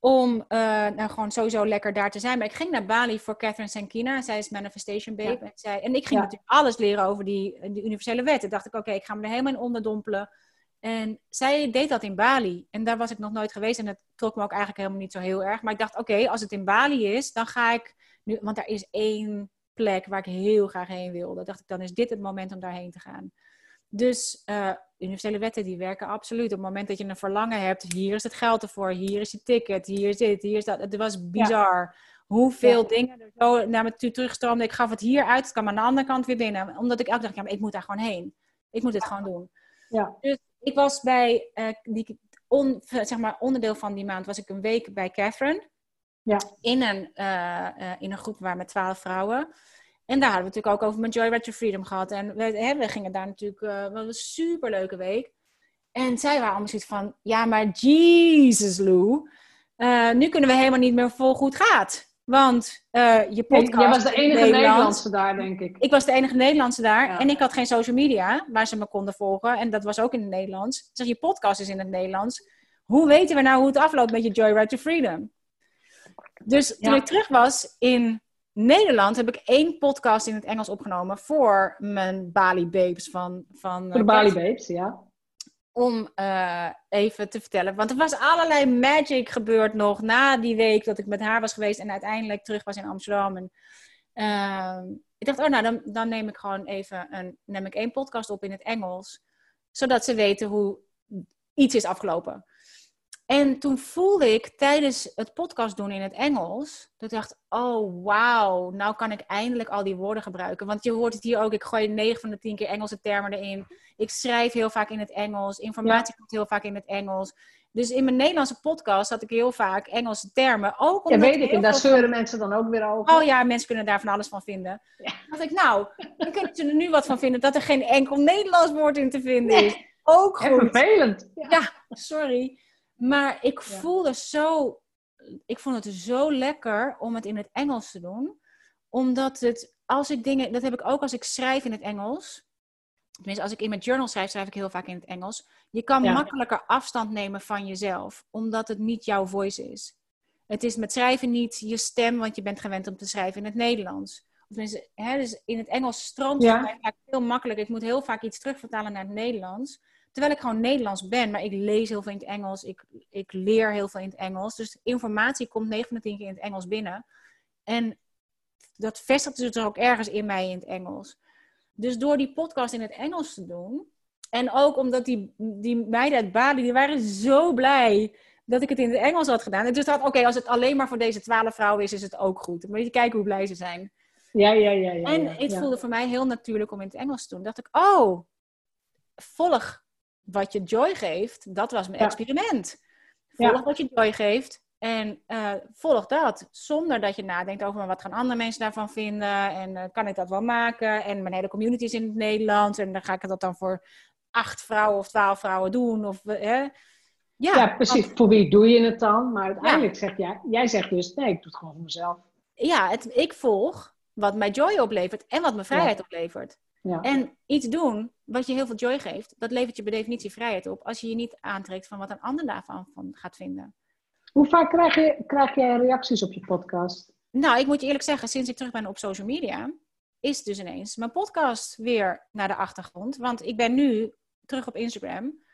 Om uh, nou, gewoon sowieso lekker daar te zijn. Maar ik ging naar Bali voor Catherine Sankina. Zij is Manifestation Babe. En, zij, en ik ging natuurlijk alles leren over die, die universele wetten. dacht ik, oké, ik ga me er helemaal in onderdompelen. En zij deed dat in Bali. En daar was ik nog nooit geweest. En dat trok me ook eigenlijk helemaal niet zo heel erg. Maar ik dacht, oké, als het in Bali is, dan ga ik nu, want daar is één plek waar ik heel graag heen wilde. dacht ik, dan is dit het moment om daarheen te gaan. Dus uh, universele wetten die werken absoluut. Op het moment dat je een verlangen hebt, hier is het geld ervoor, hier is je ticket, hier is dit, hier is dat. Het was bizar. Hoeveel dingen er zo naar me toe terugstroomden. Ik gaf het hier uit, het kwam aan de andere kant weer binnen. Omdat ik elke dag, ja, maar ik moet daar gewoon heen. Ik moet dit gewoon doen. Ja. Dus ik was bij, uh, die, on, zeg maar, onderdeel van die maand was ik een week bij Catherine. Ja. In, een, uh, uh, in een groep waar met twaalf vrouwen. En daar hadden we natuurlijk ook over mijn Joy Red Freedom gehad. En we, hè, we gingen daar natuurlijk, uh, was een super leuke week. En zij waren allemaal zoiets van, ja maar Jesus Lou, nu kunnen we helemaal niet meer vol goed gaat. Want je podcast... Jij was de enige Nederlandse daar, denk ik. Ik was de enige Nederlandse daar. En ik had geen social media waar ze me konden volgen. En dat was ook in het Nederlands. zeg, je podcast is in het Nederlands. Hoe weten we nou hoe het afloopt met je Joy Right to Freedom? Dus toen ik terug was in Nederland, heb ik één podcast in het Engels opgenomen voor mijn Bali Babes van. van voor de uh, Bali Babes, ja. Om uh, even te vertellen. Want er was allerlei magic gebeurd nog na die week dat ik met haar was geweest en uiteindelijk terug was in Amsterdam. En, uh, ik dacht, oh nou, dan, dan neem ik gewoon even een, neem ik één podcast op in het Engels. Zodat ze weten hoe iets is afgelopen. En toen voelde ik tijdens het podcast doen in het Engels, dat ik dacht, oh wauw, nou kan ik eindelijk al die woorden gebruiken. Want je hoort het hier ook, ik gooi 9 van de 10 keer Engelse termen erin. Ik schrijf heel vaak in het Engels, informatie komt heel vaak in het Engels. Dus in mijn Nederlandse podcast had ik heel vaak Engelse termen. Ook ja, weet ik. En daar zeuren mensen dan ook weer over. Oh ja, mensen kunnen daar van alles van vinden. Ja. dacht ik, nou, dan kunnen ze er nu wat van vinden dat er geen enkel Nederlands woord in te vinden is. Ook goed. vervelend. ja sorry. Maar ik voelde zo, ik vond het zo lekker om het in het Engels te doen. Omdat het, als ik dingen, dat heb ik ook als ik schrijf in het Engels. Tenminste, als ik in mijn journal schrijf, schrijf ik heel vaak in het Engels. Je kan makkelijker afstand nemen van jezelf, omdat het niet jouw voice is. Het is met schrijven niet je stem, want je bent gewend om te schrijven in het Nederlands. Tenminste, hè, dus in het Engels stroomt het ja. vaak heel makkelijk. Ik moet heel vaak iets terugvertalen naar het Nederlands. Terwijl ik gewoon Nederlands ben, maar ik lees heel veel in het Engels. Ik, ik leer heel veel in het Engels. Dus informatie komt 9 van de 10 keer in het Engels binnen. En dat vestigde zich ook ergens in mij in het Engels. Dus door die podcast in het Engels te doen, en ook omdat die, die meiden uit Bali, die waren zo blij dat ik het in het Engels had gedaan. En dus dacht oké, als het alleen maar voor deze twaalf vrouwen is, is het ook goed. Moet je kijken hoe blij ze zijn. Ja, ja, ja. ja en het voelde voor mij heel natuurlijk om in het Engels te doen. dacht ik, oh, volg wat je joy geeft. Dat was mijn experiment. Volg wat je joy geeft. En uh, volg dat. Zonder dat je nadenkt over wat gaan andere mensen daarvan vinden. En uh, kan ik dat wel maken? En mijn hele community is in het Nederlands. En dan ga ik dat dan voor acht vrouwen of twaalf vrouwen doen. Of, hè? Ja, ja, precies. Voor wie doe je het dan? Maar uiteindelijk ja. zeg jij, jij zegt dus, nee, ik doe het gewoon voor mezelf. Ja, het, ik volg wat mij joy oplevert en wat me vrijheid oplevert. Ja. En iets doen wat je heel veel joy geeft, dat levert je bij definitie vrijheid op. Als je je niet aantrekt van wat een ander daarvan van gaat vinden. Hoe vaak krijg, je, krijg jij reacties op je podcast? Nou, ik moet je eerlijk zeggen, sinds ik terug ben op social media, is dus ineens mijn podcast weer naar de achtergrond. Want ik ben nu terug op Instagram.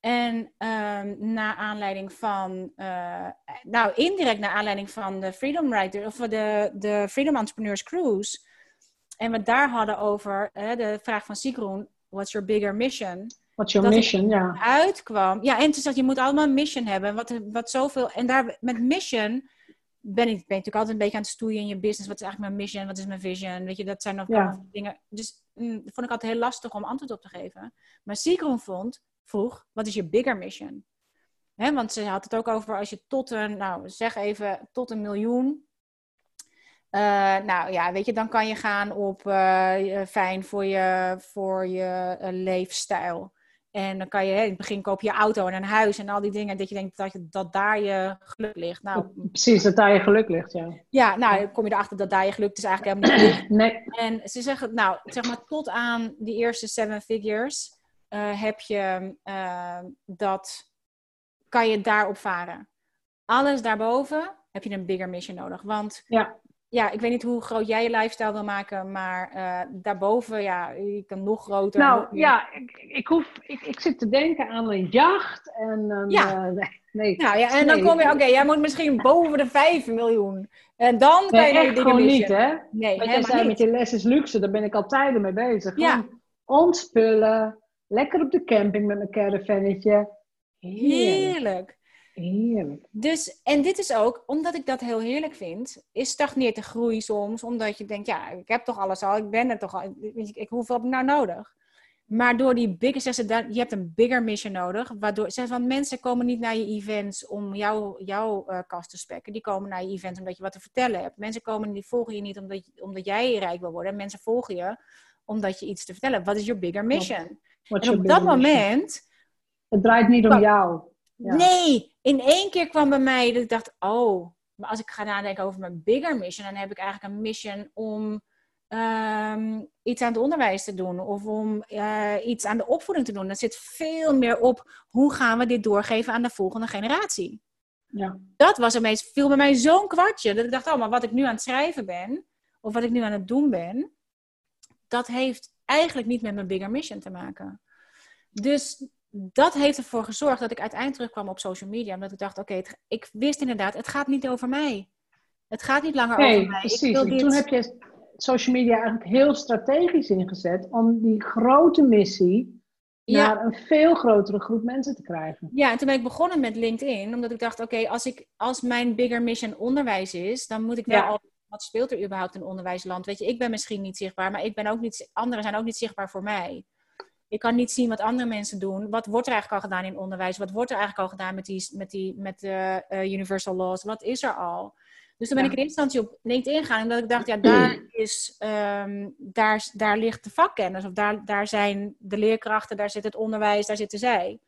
En um, naar aanleiding van, uh, nou indirect naar aanleiding van de Freedom Writer of de, de Freedom Entrepreneurs Cruise. En we daar hadden over uh, de vraag van Sigroen, what's your bigger mission? What's your mission, ja. Uitkwam. Ja, en toen zat je moet allemaal een mission hebben. Wat, wat zoveel, en daar met mission ben ik, ben natuurlijk altijd een beetje aan het stoeien in je business. Wat is eigenlijk mijn mission? Wat is mijn vision? Weet je, dat zijn nog ja. dingen. Dus mm, vond ik altijd heel lastig om antwoord op te geven. Maar Sigroen vond, vroeg, wat is je bigger mission? He, want ze had het ook over als je tot een, nou zeg even, tot een miljoen. Uh, nou ja, weet je, dan kan je gaan op uh, fijn voor je, voor je uh, leefstijl. En dan kan je, in het begin koop je auto en een huis en al die dingen. Dat je denkt dat, je, dat daar je geluk ligt. Nou, Precies, dat daar je geluk ligt, ja. Ja, nou dan kom je erachter dat daar je geluk is eigenlijk helemaal niet. Nee. En ze zeggen, nou, zeg maar tot aan die eerste seven figures uh, heb je uh, dat, kan je daarop varen. Alles daarboven heb je een bigger mission nodig. Want ja ja, ik weet niet hoe groot jij je lifestyle wil maken, maar uh, daarboven, ja, je kan nog groter. Nou ja, ik, ik, hoef, ik, ik zit te denken aan een jacht en een, ja. Uh, nee, Nou ja, en dan kom je, oké, jij moet misschien boven de 5 miljoen. En dan kan nee, je echt gewoon niet, hè? Nee, Wat jij zei met je les is luxe, daar ben ik al tijden mee bezig. Ja. ontspullen, lekker op de camping met mijn caravannetje. Heerlijk. Heerlijk. Dus, en dit is ook, omdat ik dat heel heerlijk vind, is stagneert de groei soms. Omdat je denkt, ja, ik heb toch alles al, ik ben er toch al. Ik, hoeveel heb ik nou nodig? Maar door die bigger, zeggen ze, je hebt een bigger mission nodig. Waardoor, ze van mensen komen niet naar je events om jou, jouw uh, kast te spekken. Die komen naar je events omdat je wat te vertellen hebt. Mensen komen, die volgen je niet omdat, omdat jij rijk wil worden. Mensen volgen je omdat je iets te vertellen hebt. Wat is your bigger mission? en op dat moment... Het draait niet om jou. Nee, in één keer kwam bij mij dat ik dacht, oh, maar als ik ga nadenken over mijn bigger mission, dan heb ik eigenlijk een mission om ehm, iets aan het onderwijs te doen of om uh, iets aan de opvoeding te doen. Dat zit veel meer op hoe gaan we dit doorgeven aan de volgende generatie. Ja. Dat was meest, viel bij mij zo'n kwartje. Dat ik dacht, oh, maar wat ik nu aan het schrijven ben, of wat ik nu aan het doen ben, dat heeft eigenlijk niet met mijn bigger mission te maken. Dus dat heeft ervoor gezorgd dat ik uiteindelijk terugkwam op social media. Omdat ik dacht, oké, ik wist inderdaad, het gaat niet over mij. Het gaat niet langer over mij. Precies. Ik wil Toen heb je social media eigenlijk heel strategisch ingezet om die grote missie naar een veel grotere groep mensen te krijgen. Ja, en toen ben ik begonnen met LinkedIn, omdat ik dacht, oké, als ik als mijn bigger mission onderwijs is, dan moet ik wel al wat speelt er überhaupt in onderwijsland? Weet je, ik ben misschien niet zichtbaar, maar ik ben ook niet, anderen zijn ook niet zichtbaar voor mij. Ik kan niet zien wat andere mensen doen. Wat wordt er eigenlijk al gedaan in onderwijs? Wat wordt er eigenlijk al gedaan met, die, met, die, met de uh, Universal Laws? Wat is er al? Dus toen ben ik in eerste instantie op LinkedIn gegaan. Omdat ik dacht, ja, daar, is, um, daar, daar ligt de vakkennis. Of daar, daar zijn de leerkrachten, daar zit het onderwijs, daar zitten zij.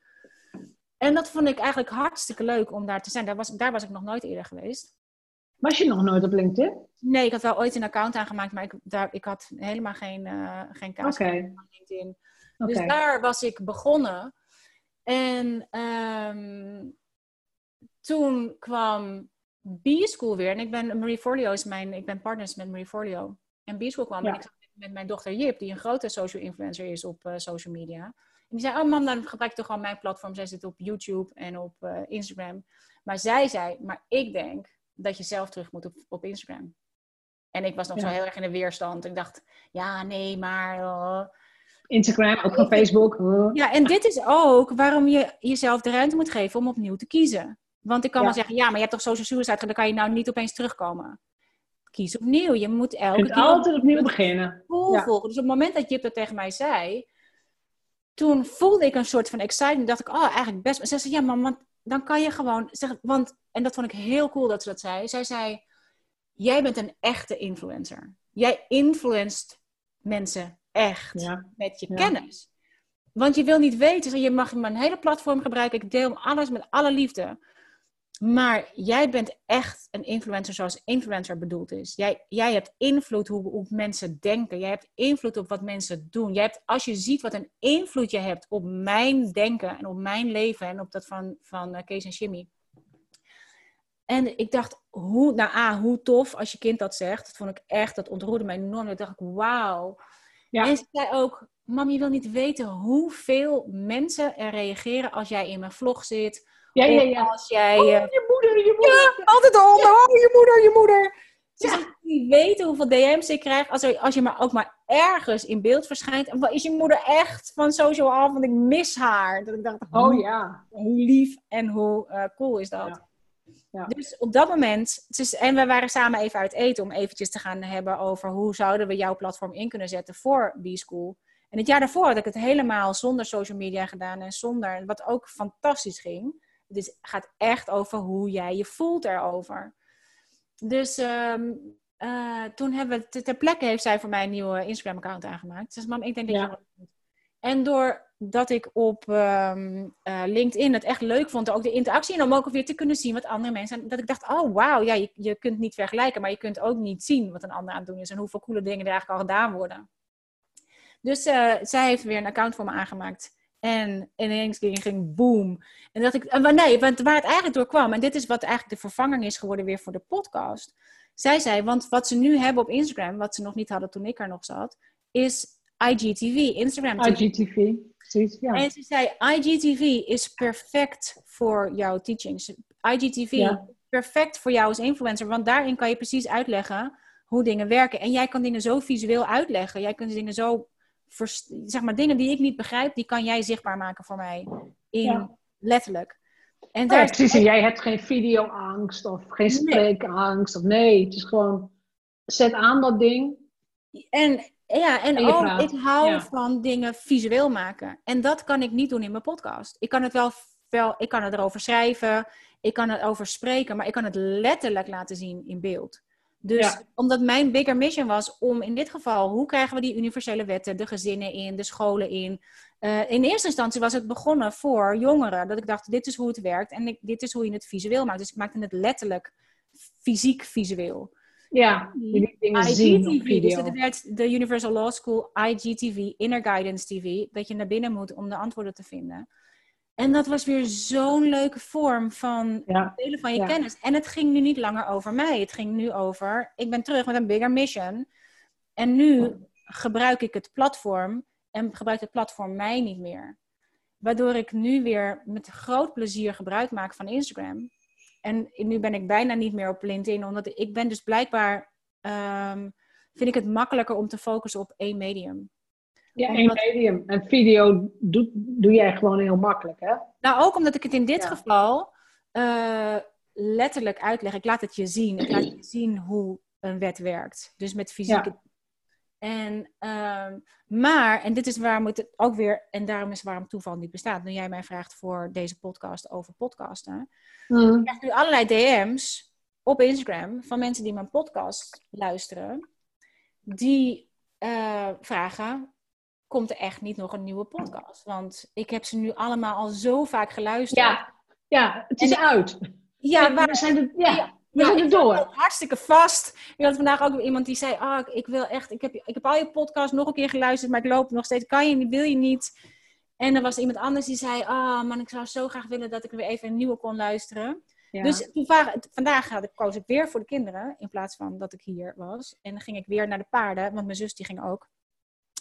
En dat vond ik eigenlijk hartstikke leuk om daar te zijn. Daar was, daar was ik nog nooit eerder geweest. Was je nog nooit op LinkedIn? Nee, ik had wel ooit een account aangemaakt, maar ik, daar, ik had helemaal geen, uh, geen kaas okay. op Dus daar was ik begonnen. En um, toen kwam B-School weer. En ik ben, Marie Forleo is mijn, ik ben partners met Marie Forleo. En B-School kwam en ik zat met mijn dochter Jip, die een grote social influencer is op uh, social media. En die zei, oh mam, dan gebruik ik toch gewoon mijn platform. Zij zit op YouTube en op uh, Instagram. Maar zij zei, maar ik denk dat je zelf terug moet op, op Instagram. En ik was nog zo heel erg in de weerstand. Ik dacht, ja, nee, maar... Uh... Instagram, ook van Facebook. Ja, en dit is ook waarom je jezelf de ruimte moet geven om opnieuw te kiezen. Want ik kan wel zeggen, ja, maar je hebt toch social suicide, dan kan je nou niet opeens terugkomen. Kies opnieuw. Je moet elke keer altijd opnieuw beginnen. Ja. volgen. Dus op het moment dat Jip dat tegen mij zei, toen voelde ik een soort van excitement. Dacht ik, oh, eigenlijk best. Ze zei, ja, man, want dan kan je gewoon zeggen, want, en dat vond ik heel cool dat ze dat zei. Zij zei, jij bent een echte influencer. Jij influenced mensen echt met je kennis. Want je wil niet weten, je mag mijn hele platform gebruiken. Ik deel alles met alle liefde. Maar jij bent echt een influencer zoals influencer bedoeld is. Jij, jij hebt invloed hoe, hoe mensen denken. Jij hebt invloed op wat mensen doen. Jij hebt, als je ziet wat een invloed je hebt op mijn denken en op mijn leven en op dat van, van uh, Kees en Jimmy. En ik dacht, hoe, nou A, hoe tof als je kind dat zegt. Dat vond ik echt, dat ontroerde mij enorm. Ik dacht ik, wauw. Ja. En ze zei ook, mam, je wil niet weten hoeveel mensen er reageren als jij in mijn vlog zit ja, ja, ja. Als jij, oh, je moeder, je moeder. Ja, altijd al. Ja. Oh, je moeder, je moeder. Ze ja. niet weten hoeveel DM's ik krijg als, er, als je maar ook maar ergens in beeld verschijnt. En is je moeder echt van social af? Want ik mis haar. Dat ik dacht, oh ja. Hoe lief en hoe uh, cool is dat? Ja. Dus op dat moment, en we waren samen even uit eten om eventjes te gaan hebben over hoe zouden we jouw platform in kunnen zetten voor B-School. En het jaar daarvoor had ik het helemaal zonder social media gedaan en zonder, wat ook fantastisch ging. Het is, gaat echt over hoe jij je voelt erover. Dus um, uh, toen hebben we ter plekke heeft zij voor mij een nieuwe Instagram-account aangemaakt. Ze zei, mam, ik denk dat ja. je En doordat ik op um, uh, LinkedIn het echt leuk vond, ook de interactie en om ook weer te kunnen zien wat andere mensen. Dat ik dacht, oh wauw, ja, je, je kunt niet vergelijken, maar je kunt ook niet zien wat een ander aan het doen is en hoeveel coole dingen er eigenlijk al gedaan worden. Dus uh, zij heeft weer een account voor me aangemaakt. En ineens ging, boom. En dat ik, en nee, want waar het eigenlijk door kwam, en dit is wat eigenlijk de vervanging is geworden weer voor de podcast. Zij zei, want wat ze nu hebben op Instagram, wat ze nog niet hadden toen ik er nog zat, is IGTV, Instagram TV. IGTV, precies, ja. En ze zei, IGTV is perfect voor jouw teachings. IGTV, ja. perfect voor jou als influencer, want daarin kan je precies uitleggen hoe dingen werken. En jij kan dingen zo visueel uitleggen. Jij kunt dingen zo zeg maar, dingen die ik niet begrijp, die kan jij zichtbaar maken voor mij. In, Letterlijk. En oh daar ja, precies. En jij hebt geen videoangst of geen spreekangst. Of nee, het is gewoon zet aan dat ding. En ja, en, ook, ik hou van dingen visueel maken. En dat kan ik niet doen in mijn podcast. Ik kan het wel, wel ik kan het erover schrijven, ik kan het over spreken, maar ik kan het letterlijk laten zien in beeld. Dus omdat mijn bigger mission was om in dit geval, hoe krijgen we die universele wetten, de gezinnen in, de scholen in. Uh, in eerste instantie was het begonnen voor jongeren. Dat ik dacht, dit is hoe het werkt en ik, dit is hoe je het visueel maakt. Dus ik maakte het letterlijk fysiek visueel. Ja, dingen IGTV, dus het werd de Universal Law School IGTV, Inner Guidance TV, dat je naar binnen moet om de antwoorden te vinden. En dat was weer zo'n leuke vorm van delen van je kennis. En het ging nu niet langer over mij. Het ging nu over, ik ben terug met een bigger mission. En nu gebruik ik het platform en gebruikt het platform mij niet meer. Waardoor ik nu weer met groot plezier gebruik maak van Instagram. En nu ben ik bijna niet meer op LinkedIn, omdat ik ben dus blijkbaar, um, vind ik het makkelijker om te focussen op één medium. Ja, één medium. En video doe, doe jij gewoon heel makkelijk, hè? Nou, ook omdat ik het in dit geval uh, letterlijk uitleg. Ik laat het je zien. Ik laat je zien hoe een wet werkt. Dus met fysieke... Ja. En, uh, maar, en dit is waarom het ook weer, en daarom is waarom toeval niet bestaat. Nu jij mij vraagt voor deze podcast over podcasten. Mm. Ik krijg nu allerlei DM's op Instagram van mensen die mijn podcast luisteren. Die uh, vragen, komt er echt niet nog een nieuwe podcast. Want ik heb ze nu allemaal al zo vaak geluisterd. Ja, ja het is uit. Ja, we zijn er, ja, we zijn er door. Hartstikke vast. Ik had vandaag ook iemand die zei: ah, ik wil echt, ik heb, ik heb al je podcast nog een keer geluisterd, maar ik loop nog steeds. Kan je niet, wil je niet? En er was iemand anders die zei: Ah, man, ik zou zo graag willen dat ik weer even een nieuwe kon luisteren. Dus vandaag had ik, koos ik weer voor de kinderen in plaats van dat ik hier was. En dan ging ik weer naar de paarden, want mijn zus die ging ook.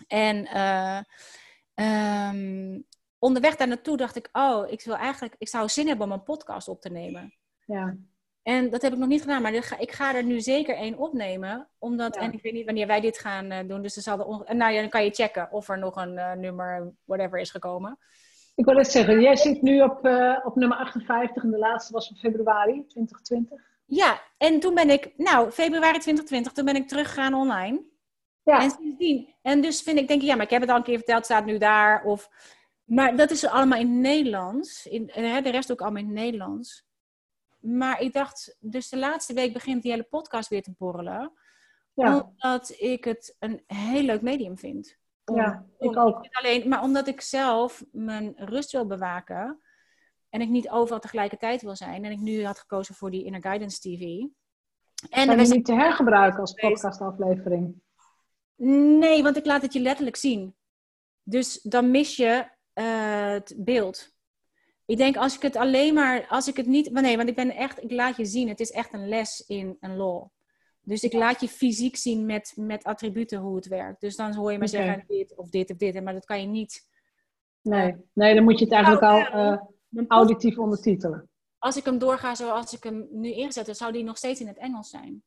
En uh, um, onderweg daar naartoe dacht ik, oh, ik wil eigenlijk, ik zou zin hebben om een podcast op te nemen. Ja. En dat heb ik nog niet gedaan, maar ik ga er nu zeker één opnemen. Omdat, En ik weet niet wanneer wij dit gaan uh, doen. Dus er zal er nou ja, dan kan je checken of er nog een uh, nummer, whatever, is gekomen. Ik wil het zeggen, jij zit nu op, uh, op nummer 58 en de laatste was van februari 2020. Ja, en toen ben ik, nou, februari 2020, toen ben ik teruggegaan online. Ja. En sindsdien. En dus vind ik, denk ik, ja, maar ik heb het al een keer verteld, staat nu daar. Of, maar dat is allemaal in Nederlands. In, de rest ook allemaal in Nederlands. Maar ik dacht, dus de laatste week begint die hele podcast weer te borrelen. Ja. Omdat ik het een heel leuk medium vind. ja, ik ook. Alleen, maar omdat ik zelf mijn rust wil bewaken. En ik niet overal tegelijkertijd wil zijn. En ik nu had gekozen voor die Inner Guidance TV. En je niet te hergebruiken als podcastaflevering? Nee, want ik laat het je letterlijk zien. Dus dan mis je uh, het beeld. Ik denk als ik het alleen maar, als ik het niet, nee, want ik ben echt, ik laat je zien, het is echt een les in een law. Dus ik laat je fysiek zien met, met attributen hoe het werkt. Dus dan hoor je maar zeggen dit of dit of dit, maar dat kan je niet. Nee, nee dan moet je het eigenlijk nou, al uh, auditief ondertitelen. Als ik hem doorga zoals ik hem nu ingezet heb, zou die nog steeds in het Engels zijn.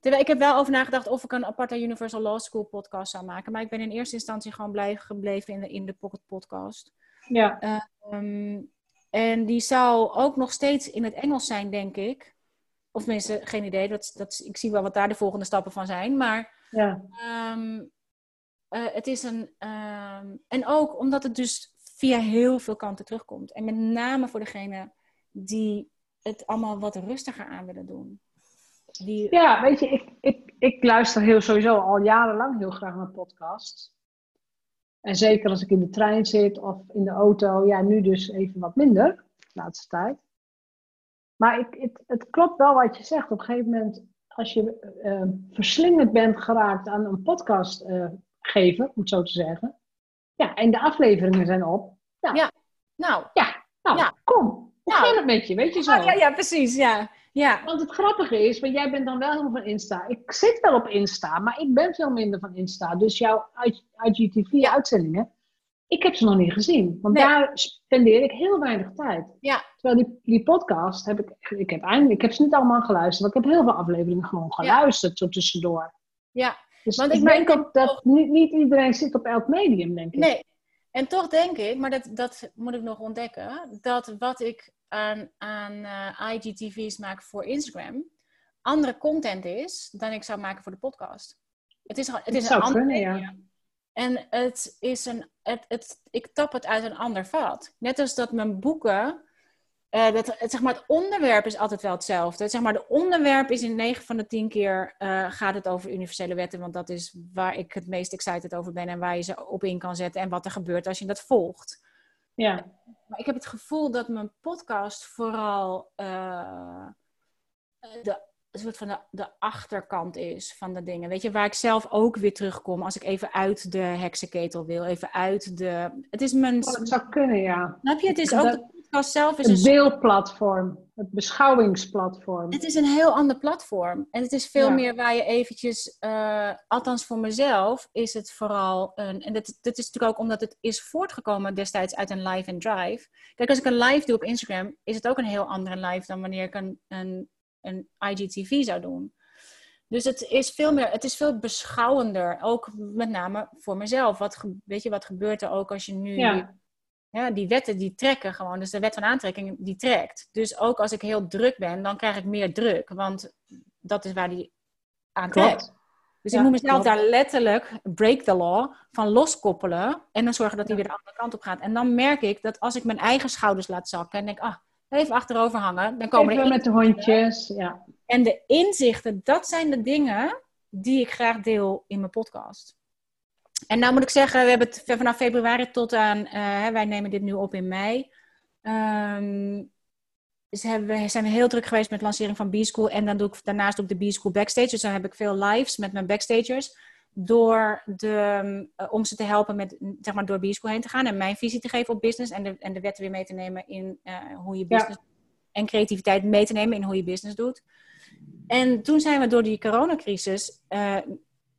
Terwijl ik heb wel over nagedacht of ik een aparte Universal Law School podcast zou maken. Maar ik ben in eerste instantie gewoon blij gebleven in de, in de Pocket Podcast. Ja. Uh, en die zou ook nog steeds in het Engels zijn, denk ik. Of tenminste, geen idee. Dat, dat, ik zie wel wat daar de volgende stappen van zijn. Maar ja. Um, het is een. Um, en ook omdat het dus via heel veel kanten terugkomt. En met name voor degene die het allemaal wat rustiger aan willen doen. Die... Ja, weet je, ik, ik, ik luister heel sowieso al jarenlang heel graag naar podcasts. En zeker als ik in de trein zit of in de auto, ja, nu dus even wat minder, de laatste tijd. Maar ik, het, het klopt wel wat je zegt. Op een gegeven moment, als je uh, verslingend bent geraakt aan een podcast uh, geven, om het zo te zeggen. Ja, en de afleveringen zijn op. Ja, ja. nou. Ja, nou, ja. kom. Hoe nou. gaat het met je? Weet je zo? ja, ja, precies, ja. Ja. Want het grappige is, want jij bent dan wel helemaal van Insta. Ik zit wel op Insta, maar ik ben veel minder van Insta. Dus jouw IGTV-uitzendingen, ik heb ze nog niet gezien. Want daar spendeer ik heel weinig tijd. Ja. Terwijl die, die podcast heb ik, ik heb ik heb ze niet allemaal geluisterd, maar ik heb heel veel afleveringen gewoon geluisterd, zo tussendoor. Ja. Dus Want ik, ik denk ook dat niet, niet iedereen zit op elk medium, denk ik. Nee, en toch denk ik, maar dat, dat moet ik nog ontdekken, dat wat ik aan, aan uh, IGTV's maak voor Instagram, andere content is dan ik zou maken voor de podcast. Het is, het is een ander kunnen, ja. En het is een, het, het, ik tap het uit een ander vat. Net als dat mijn boeken, uh, dat, het, zeg maar, het onderwerp is altijd wel hetzelfde. Zeg maar, de onderwerp is in 9 van de 10 keer uh, gaat het over universele wetten, want dat is waar ik het meest excited over ben en waar je ze op in kan zetten en wat er gebeurt als je dat volgt. Ja. Maar ik heb het gevoel dat mijn podcast vooral uh, de, een soort van de, de, achterkant is van de dingen. Weet je, waar ik zelf ook weer terugkom als ik even uit de heksenketel wil. Even uit de... Het is mijn... Oh, dat zou kunnen, ja. Snap je? Het is ook... podcast zelf is een... Het beeldplatform. Het beschouwingsplatform. Het is een heel ander platform. En het is veel meer waar je eventjes... Uh, althans voor mezelf is het vooral een... En dat, dat is natuurlijk ook omdat het is voortgekomen destijds uit een live en drive. Kijk, als ik een live doe op Instagram... is het ook een heel andere live dan wanneer ik een, een, een IGTV zou doen. Dus het is veel meer, het is veel beschouwender. Ook met name voor mezelf. Wat, weet je, wat gebeurt er ook als je nu ja. Ja, die wetten die trekken gewoon. Dus de wet van aantrekking die trekt. Dus ook als ik heel druk ben, dan krijg ik meer druk. Want dat is waar die aan trekt. Dus ik moet mezelf daar letterlijk, break the law, van loskoppelen. En dan zorgen dat hij weer de andere kant op gaat. En dan merk ik dat als ik mijn eigen schouders laat zakken en denk, ah, even achterover hangen. Dan komen even met de hondjes, ja. En de inzichten, dat zijn de dingen die ik graag deel in mijn podcast. En nou moet ik zeggen, we hebben het vanaf februari tot aan, uh, wij nemen dit nu op in mei. Um, dus hebben, zijn we heel druk geweest met lancering van B-School. En dan doe ik daarnaast ook de B-School backstage. Dus dan heb ik veel lives met mijn backstagers. Door de, uh, om ze te helpen met, zeg maar, door B-School heen te gaan. En mijn visie te geven op business. En de, en de wetten weer mee te nemen in uh, hoe je business... Ja. En creativiteit mee te nemen in hoe je business doet. En toen zijn we door die coronacrisis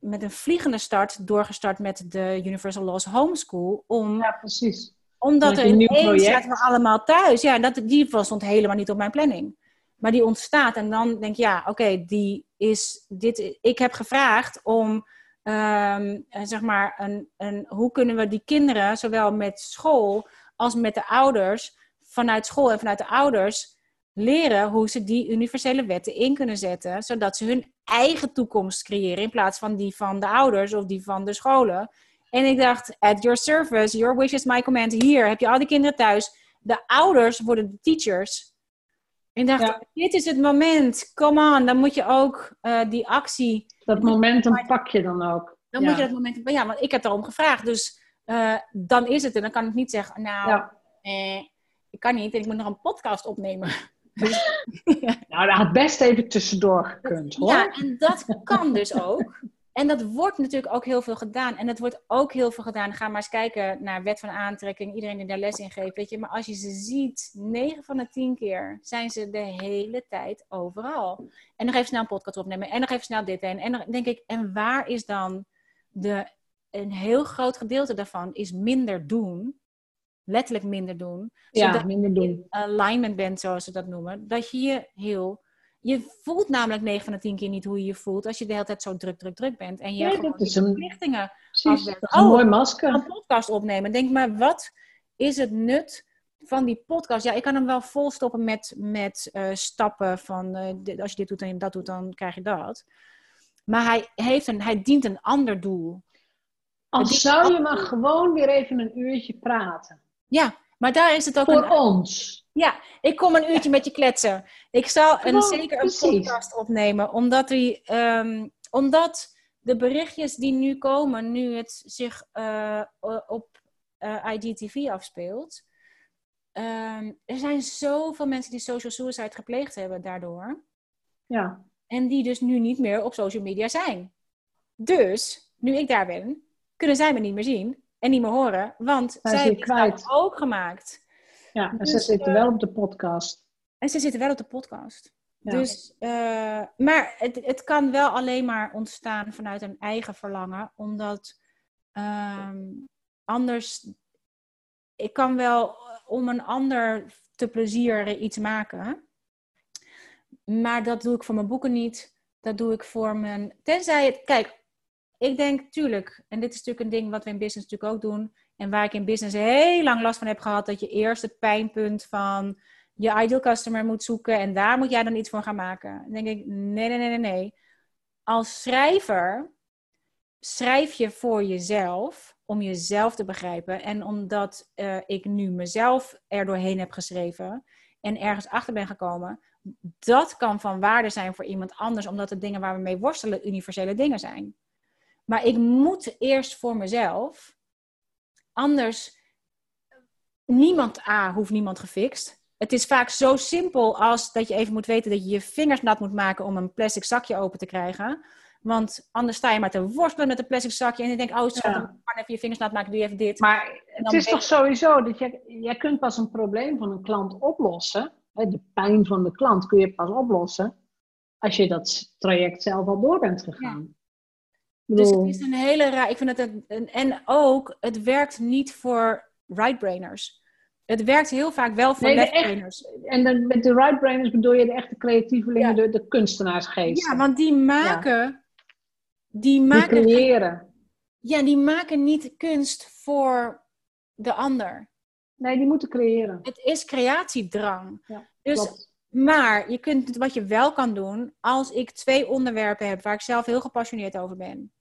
met een vliegende start doorgestart met de Universal Laws Homeschool. Om, ja, precies. Omdat er ineens zaten we allemaal thuis. Ja, dat, die stond helemaal niet op mijn planning. Maar die ontstaat en dan denk je, ja, oké, die is dit. Ik heb gevraagd om, ehm, zeg maar, een, een, hoe kunnen we die kinderen, zowel met school als met de ouders, vanuit school en vanuit de ouders, leren hoe ze die universele wetten in kunnen zetten, zodat ze hun eigen toekomst creëren in plaats van die van de ouders of die van de scholen. En ik dacht, at your service, your wish is my command. Hier heb je al die kinderen thuis. De ouders worden de teachers. En ik dacht, dit is het moment. Come on, dan moet je ook uh, die actie... Dat momentum pak je dan ook. Dan moet je dat momentum... Ja, want ik heb daarom gevraagd. Dus uh, dan is het. En dan kan ik niet zeggen, nou, eh, ik kan niet. En ik moet nog een podcast opnemen. nou, dat had best even tussendoor gekund, hoor. Ja, en dat kan dus ook. En dat wordt natuurlijk ook heel veel gedaan. En dat wordt ook heel veel gedaan. Ga maar eens kijken naar wet van aantrekking. Iedereen die daar les in geeft. Weet je. Maar als je ze ziet, 9 van de 10 keer zijn ze de hele tijd overal. En nog even snel een podcast opnemen. En nog even snel dit en. En dan denk ik, en waar is dan de... Een heel groot gedeelte daarvan is minder doen letterlijk minder doen. Ja, zodat minder doen. je alignment bent, zoals ze dat noemen. Dat je je heel... Je voelt namelijk 9 van de 10 keer niet hoe je je voelt als je de hele tijd zo druk, druk, druk bent. En je nee, gewoon verplichtingen Precies, dat is een mooi oh, masker. een podcast opnemen. Denk maar, wat is het nut van die podcast? Ja, ik kan hem wel volstoppen met, met uh, stappen van uh, als je dit doet en dat doet, dan krijg je dat. Maar hij, heeft een, hij dient een ander doel. Als zou je maar gewoon weer even een uurtje praten. Ja, maar daar is het ook voor ons. Ja, ik kom een uurtje met je kletsen. Ik zal een, zeker een podcast opnemen, omdat, die, um, omdat de berichtjes die nu komen, nu het zich uh, op uh, IGTV afspeelt. Um, er zijn zoveel mensen die social suicide gepleegd hebben daardoor. Ja. En die dus nu niet meer op social media zijn. Dus, nu ik daar ben, kunnen zij me niet meer zien en niet meer horen, want zij hebben het ook gemaakt. Ja, en dus, ze zitten uh, wel op de podcast. En ze zitten wel op de podcast. Ja. Dus, uh, maar het, het kan wel alleen maar ontstaan vanuit een eigen verlangen, omdat um, anders, ik kan wel om een ander te plezieren iets maken, maar dat doe ik voor mijn boeken niet. Dat doe ik voor mijn. Tenzij het. Kijk, ik denk, tuurlijk, en dit is natuurlijk een ding wat we in business natuurlijk ook doen. En waar ik in business heel lang last van heb gehad, dat je eerst het pijnpunt van je ideal customer moet zoeken en daar moet jij dan iets voor gaan maken. Dan denk ik, nee, nee, nee, nee, nee. Als schrijver schrijf je voor jezelf, om jezelf te begrijpen. En omdat uh, ik nu mezelf er doorheen heb geschreven en ergens achter ben gekomen, dat kan van waarde zijn voor iemand anders, omdat de dingen waar we mee worstelen universele dingen zijn. Maar ik moet eerst voor mezelf. Anders, niemand A hoeft niemand gefixt. Het is vaak zo simpel als dat je even moet weten dat je je vingers nat moet maken om een plastic zakje open te krijgen. Want anders sta je maar te worstelen met een plastic zakje en je denkt, oh schat, ja. kan even je vingers nat maken, doe je even dit. Maar het is toch sowieso dat je, jij kunt pas een probleem van een klant oplossen. De pijn van de klant kun je pas oplossen als je dat traject zelf al door bent gegaan. Ja. Dus het is een hele raar. Ik vind het een, en ook, het werkt niet voor right-brainers. Het werkt heel vaak wel voor nee, left-brainers. En dan, met de right-brainers bedoel je de echte creatievelingen, ja. de, de kunstenaarsgeest. Ja, want die maken. Ja. Die, maken die creëren. Ja, die maken niet kunst voor de ander. Nee, die moeten creëren. Het is creatiedrang. Ja, dus klopt. Maar je kunt, wat je wel kan doen, als ik twee onderwerpen heb waar ik zelf heel gepassioneerd over ben.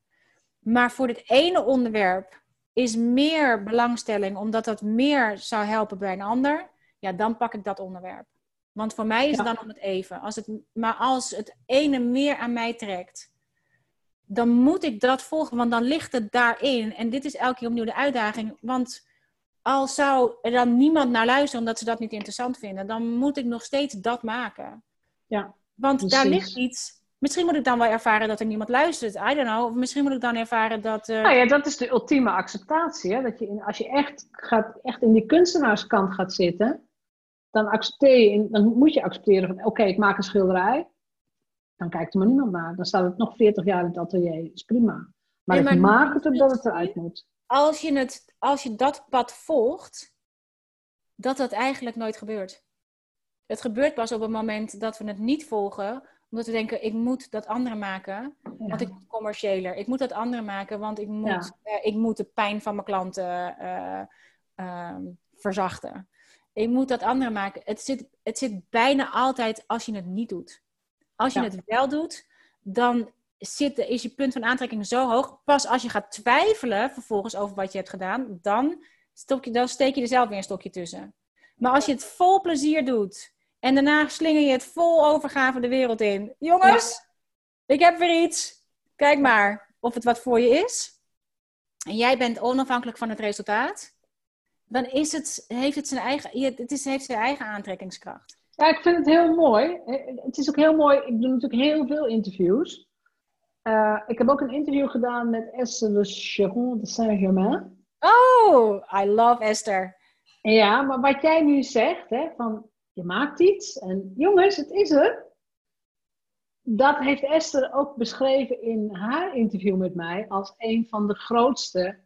Maar voor dit ene onderwerp is meer belangstelling, omdat dat meer zou helpen bij een ander. Ja, dan pak ik dat onderwerp. Want voor mij is ja. het dan om het even. Als het, maar als het ene meer aan mij trekt, dan moet ik dat volgen, want dan ligt het daarin. En dit is elke keer opnieuw de uitdaging. Want als zou er dan niemand naar luisteren omdat ze dat niet interessant vinden, dan moet ik nog steeds dat maken. Ja, Want precies. daar ligt iets. Misschien moet ik dan wel ervaren dat er niemand luistert. I don't know. Of misschien moet ik dan ervaren dat. Uh... Nou ja, dat is de ultieme acceptatie. Hè? Dat je in, als je echt, gaat, echt in die kunstenaarskant gaat zitten, dan, accepteer je, dan moet je accepteren van: oké, okay, ik maak een schilderij. Dan kijkt er maar niemand naar. Dan staat het nog 40 jaar in het atelier. Dat is prima. Maar, nee, maar ik maak het omdat het eruit moet. Als je, het, als je dat pad volgt, dat dat eigenlijk nooit gebeurt. het gebeurt pas op het moment dat we het niet volgen, omdat we denken, ik moet dat andere maken, want ik moet commerciëler. Ik moet dat andere maken, want ik moet, eh, ik moet de pijn van mijn klanten uh, uh, verzachten. Ik moet dat andere maken. Het zit, het zit bijna altijd als je het niet doet. Als je het wel doet, dan zit, is je punt van aantrekking zo hoog. Pas als je gaat twijfelen vervolgens over wat je hebt gedaan, dan, je, dan steek je er zelf weer een stokje tussen. Maar als je het vol plezier doet en daarna slinger je het vol overgave de wereld in. Jongens, ik heb weer iets. Kijk maar of het wat voor je is. En jij bent onafhankelijk van het resultaat. Dan is het, heeft het zijn eigen, het is, heeft zijn eigen aantrekkingskracht. Ja, ik vind het heel mooi. Het is ook heel mooi. Ik doe natuurlijk heel veel interviews. Uh, ik heb ook een interview gedaan met Esther de Chiron de Saint-Germain. Oh, I love Esther. Ja, maar wat jij nu zegt, hè, van je maakt iets en jongens, het is er. Dat heeft Esther ook beschreven in haar interview met mij als een van de grootste,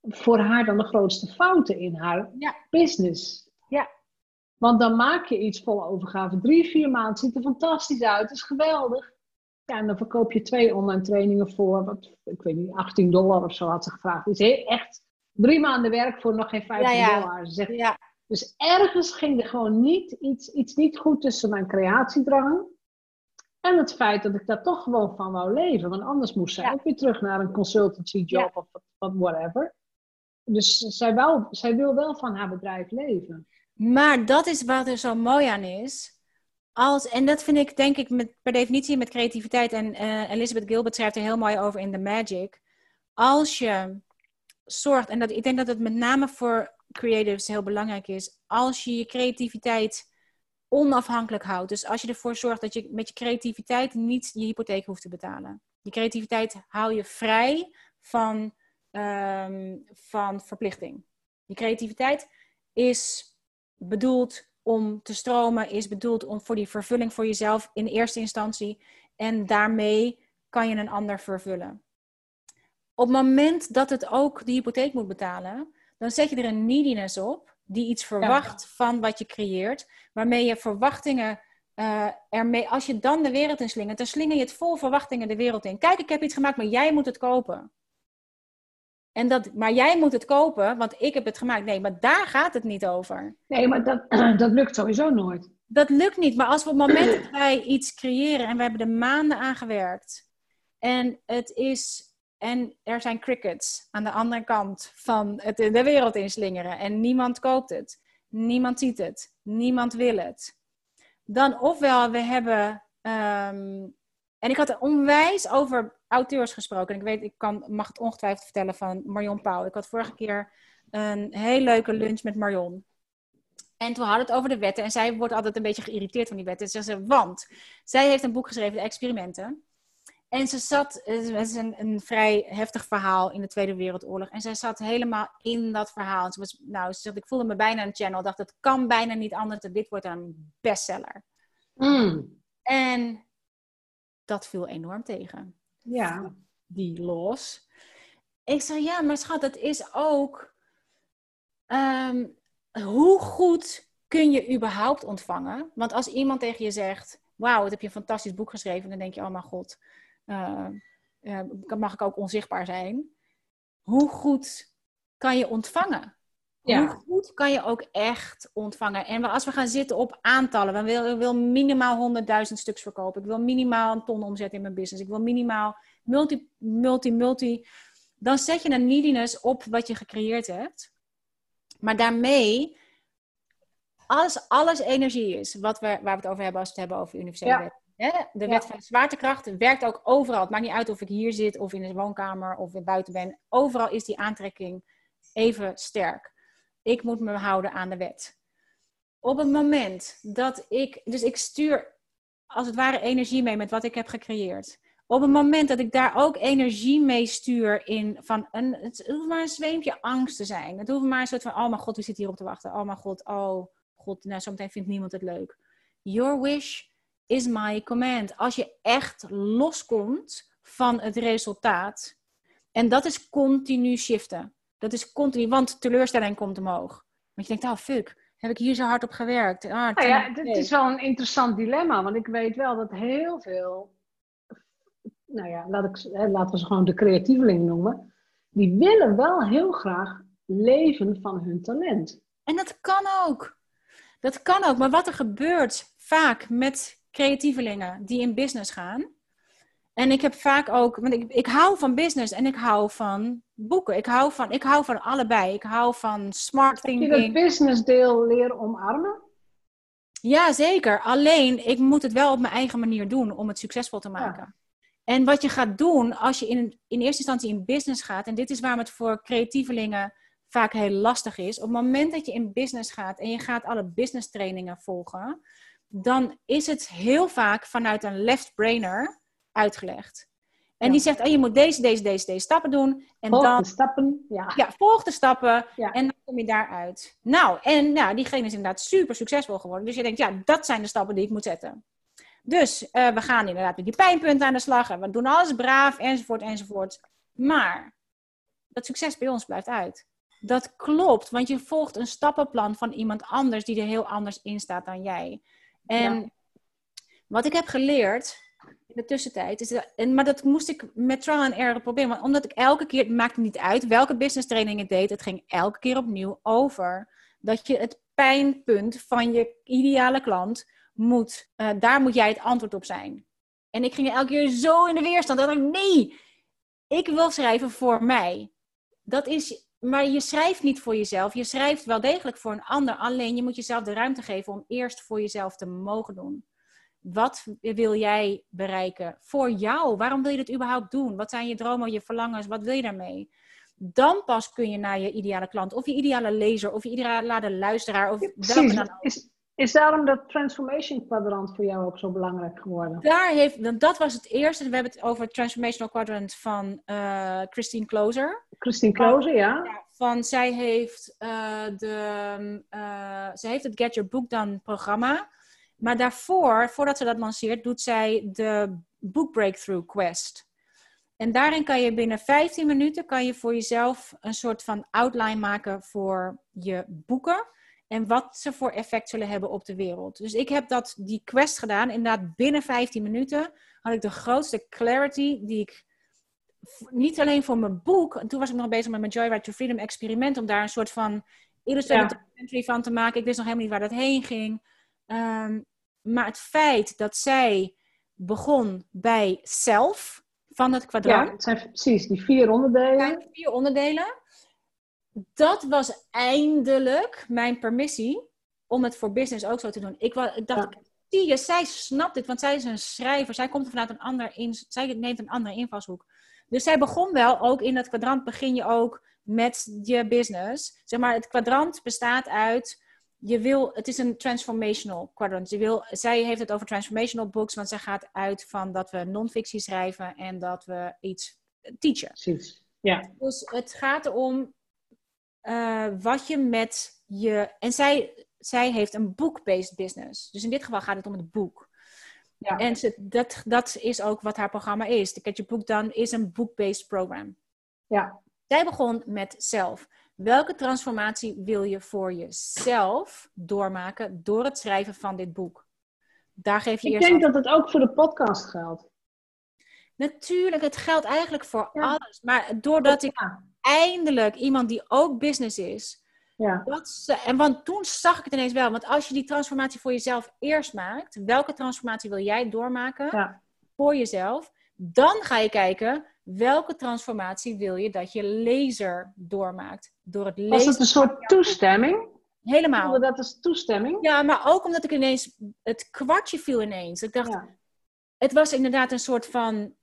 voor haar dan de grootste fouten in haar ja. business. Ja. Want dan maak je iets vol overgave. Drie, vier maanden ziet er fantastisch uit, is geweldig. Ja, en dan verkoop je twee online trainingen voor, wat, ik weet niet, 18 dollar of zo had ze gevraagd. Is echt drie maanden werk voor nog geen 15 ja, ja. dollar. Ze zegt, ja. Dus ergens ging er gewoon niet, iets, iets niet goed tussen mijn creatiedrang en het feit dat ik daar toch gewoon van wou leven. Want anders moest zij ook weer terug naar een consultancy job of whatever. Dus zij, wel, zij wil wel van haar bedrijf leven. Maar dat is wat er zo mooi aan is. Als, en dat vind ik denk ik met, per definitie met creativiteit. En uh, Elizabeth Gilbert schrijft er heel mooi over in The Magic. Als je zorgt, en dat, ik denk dat het met name voor creatives heel belangrijk is. Als je je creativiteit onafhankelijk houdt. Dus als je ervoor zorgt dat je met je creativiteit niet je hypotheek hoeft te betalen. Je creativiteit hou je vrij van, um, van verplichting. Je creativiteit is bedoeld om te stromen, is bedoeld om voor die vervulling voor jezelf in eerste instantie. En daarmee kan je een ander vervullen. Op het moment dat het ook de hypotheek moet betalen, dan zet je er een neediness op, die iets verwacht van wat je creëert, waarmee je verwachtingen uh, ermee, als je dan de wereld in slingert, dan slinger je het vol verwachtingen de wereld in. Kijk, ik heb iets gemaakt, maar jij moet het kopen. En dat, maar jij moet het kopen, want ik heb het gemaakt. Nee, maar daar gaat het niet over. Nee, maar dat, dat lukt sowieso nooit. Dat lukt niet. Maar als we op het moment dat wij iets creëren en we hebben er maanden aan gewerkt. En het is en er zijn crickets aan de andere kant van het de wereld inslingeren. En niemand koopt het. Niemand ziet het. Niemand wil het. Dan ofwel we hebben. Ehm, en ik had onwijs over auteurs gesproken. Ik weet, ik kan, mag het ongetwijfeld vertellen van Marion Pauw. Ik had vorige keer een heel leuke lunch met Marion. En toen hadden we het over de wetten. En zij wordt altijd een beetje geïrriteerd van die wetten. Ze zegt, want zij heeft een boek geschreven, De Experimenten. En ze zat, het is een, een, vrij heftig verhaal in de Tweede Wereldoorlog. En zij zat helemaal in dat verhaal. En ze was, nou, ze zegt, ik voelde me bijna een channel. dacht, het kan bijna niet anders. Dit wordt een bestseller. Mm. En dat viel enorm tegen. Ja. Die los. Ik zei, ja, maar schat, het is ook... Ehm, hoe goed kun je überhaupt ontvangen? Want als iemand tegen je zegt... Wauw, wat heb je een fantastisch boek geschreven. Dan denk je, oh mijn god uh, mag ik ook onzichtbaar zijn. Hoe goed kan je ontvangen? Ja. Hoe goed kan je ook echt ontvangen? En als we gaan zitten op aantallen, dan wil ik wil minimaal 100.000 stuks verkopen. Ik wil minimaal een ton omzet in mijn business. Ik wil minimaal multi, multi, multi. Dan zet je een neediness op wat je gecreëerd hebt. Maar daarmee, als alles energie is, wat we, waar we het over hebben als we het hebben over universele de wet van de zwaartekracht werkt ook overal. Het maakt niet uit of ik hier zit of in de woonkamer of weer buiten ben. Overal is die aantrekking even sterk. Ik moet me houden aan de wet. Op het moment dat ik, dus ik stuur als het ware energie mee met wat ik heb gecreëerd. Op het moment dat ik daar ook energie mee stuur in van een, het hoeft maar een zweempje angst te zijn. Het hoeft maar een soort van, oh mijn god, wie zit hier op te wachten? Oh mijn god, oh god, nou zometeen vindt niemand het leuk. Your wish is my command. Als je echt loskomt van het resultaat. En dat is continu shiften. Dat is continu, want teleurstelling komt omhoog. Want je denkt, oh fuck, heb ik hier zo hard op gewerkt? Ah, nou ja, het is wel een interessant dilemma, want ik weet wel dat heel veel, nou ja, laat ik, laten we ze gewoon de creatieveling noemen, die willen wel heel graag leven van hun talent. En dat kan ook. Dat kan ook. Maar wat er gebeurt vaak met creatievelingen die in business gaan. En ik heb vaak ook, want ik, ik hou van business en ik hou van boeken. Ik hou van, ik hou van allebei. Ik hou van smart thinking. Heb je dat business deel leren omarmen? Ja, zeker. Alleen, ik moet het wel op mijn eigen manier doen om het succesvol te maken. En wat je gaat doen als je in, in eerste instantie in business gaat, en dit is waarom het voor creatievelingen vaak heel lastig is. Op het moment dat je in business gaat en je gaat alle business trainingen volgen, dan is het heel vaak vanuit een left-brainer uitgelegd. En die zegt, oh, je moet deze, deze, deze, deze stappen doen. En volg dan, de stappen, ja. Ja, volg de stappen en dan kom je daaruit. Nou, en nou, diegene is inderdaad super succesvol geworden. Dus je denkt, ja, dat zijn de stappen die ik moet zetten. Dus uh, we gaan inderdaad met die pijnpunten aan de slag. En we doen alles braaf, enzovoort, enzovoort. Maar dat succes bij ons blijft uit. Dat klopt, want je volgt een stappenplan van iemand anders die er heel anders in staat dan jij. En wat ik heb geleerd in de tussentijd, is dat, en, maar dat moest ik met trial en error proberen, want omdat ik elke keer, het maakte niet uit welke business training ik deed, het ging elke keer opnieuw over dat je het pijnpunt van je ideale klant moet, uh, daar moet jij het antwoord op zijn. En ik ging elke keer zo in de weerstand dat ik, nee, ik wil schrijven voor mij. Dat is maar je schrijft niet voor jezelf. Je schrijft wel degelijk voor een ander. Alleen je moet jezelf de ruimte geven om eerst voor jezelf te mogen doen. Wat wil jij bereiken voor jou? Waarom wil je dit überhaupt doen? Wat zijn je dromen, je verlangens? Wat wil je daarmee? Dan pas kun je naar je ideale klant, of je ideale lezer, of je ideale luisteraar, of welke dan ook. Is, is daarom dat transformation quadrant voor jou ook zo belangrijk geworden? Daar heeft, dat was het eerste. We hebben het over het transformational quadrant van uh, Christine Closer. Christine Closer, ja. Van zij heeft, uh, de, uh, zij heeft het Get Your Book Done programma. Maar daarvoor, voordat ze dat lanceert, doet zij de Book Breakthrough Quest. En daarin kan je binnen 15 minuten kan je voor jezelf een soort van outline maken voor je boeken en wat ze voor effect zullen hebben op de wereld. Dus ik heb dat, die quest gedaan. Inderdaad, binnen 15 minuten had ik de grootste clarity die ik niet alleen voor mijn boek. En toen was ik nog bezig met mijn Joyride to Freedom experiment. Om daar een soort van illustrated documentary van te maken. Ik wist nog helemaal niet waar dat heen ging. Ehm, maar het feit dat zij begon bij zelf van het kwadrant. Ja, het zijn precies die vier onderdelen. vier onderdelen dat was eindelijk mijn permissie om het voor business ook zo te doen. Ik, ik dacht, zie je, zij snapt dit, want zij is een schrijver. Zij komt vanuit een ander in, zij neemt een andere invalshoek. Dus zij begon wel ook in dat kwadrant begin je ook met je business. Zeg maar, het kwadrant bestaat uit je wil, het is een transformational quadrant. Je wil, zij heeft het over transformational books, want zij gaat uit van dat we non-fictie schrijven en dat we iets teachen. Precies. Ja. Dus het gaat erom uh, wat je met je. En zij, zij heeft een book-based business. Dus in dit geval gaat het om het boek. Ja. En ze, dat, dat is ook wat haar programma is. De Get Your Book Done is een book-based program. Ja. Zij begon met zelf. Welke transformatie wil je voor jezelf doormaken door het schrijven van dit boek? Daar geef je Ik eerst denk dat het ook voor de podcast geldt. Natuurlijk, het geldt eigenlijk voor alles. Maar doordat ik eindelijk iemand die ook business is. Ja. Dat en want toen zag ik het ineens wel. Want als je die transformatie voor jezelf eerst maakt, welke transformatie wil jij doormaken ja. voor jezelf? Dan ga je kijken welke transformatie wil je dat je lezer doormaakt. Door het lezen. Was het een soort toestemming? Helemaal. Dat is toestemming. Ja, maar ook omdat ik ineens het kwartje viel ineens. Ik dacht, het was inderdaad een soort van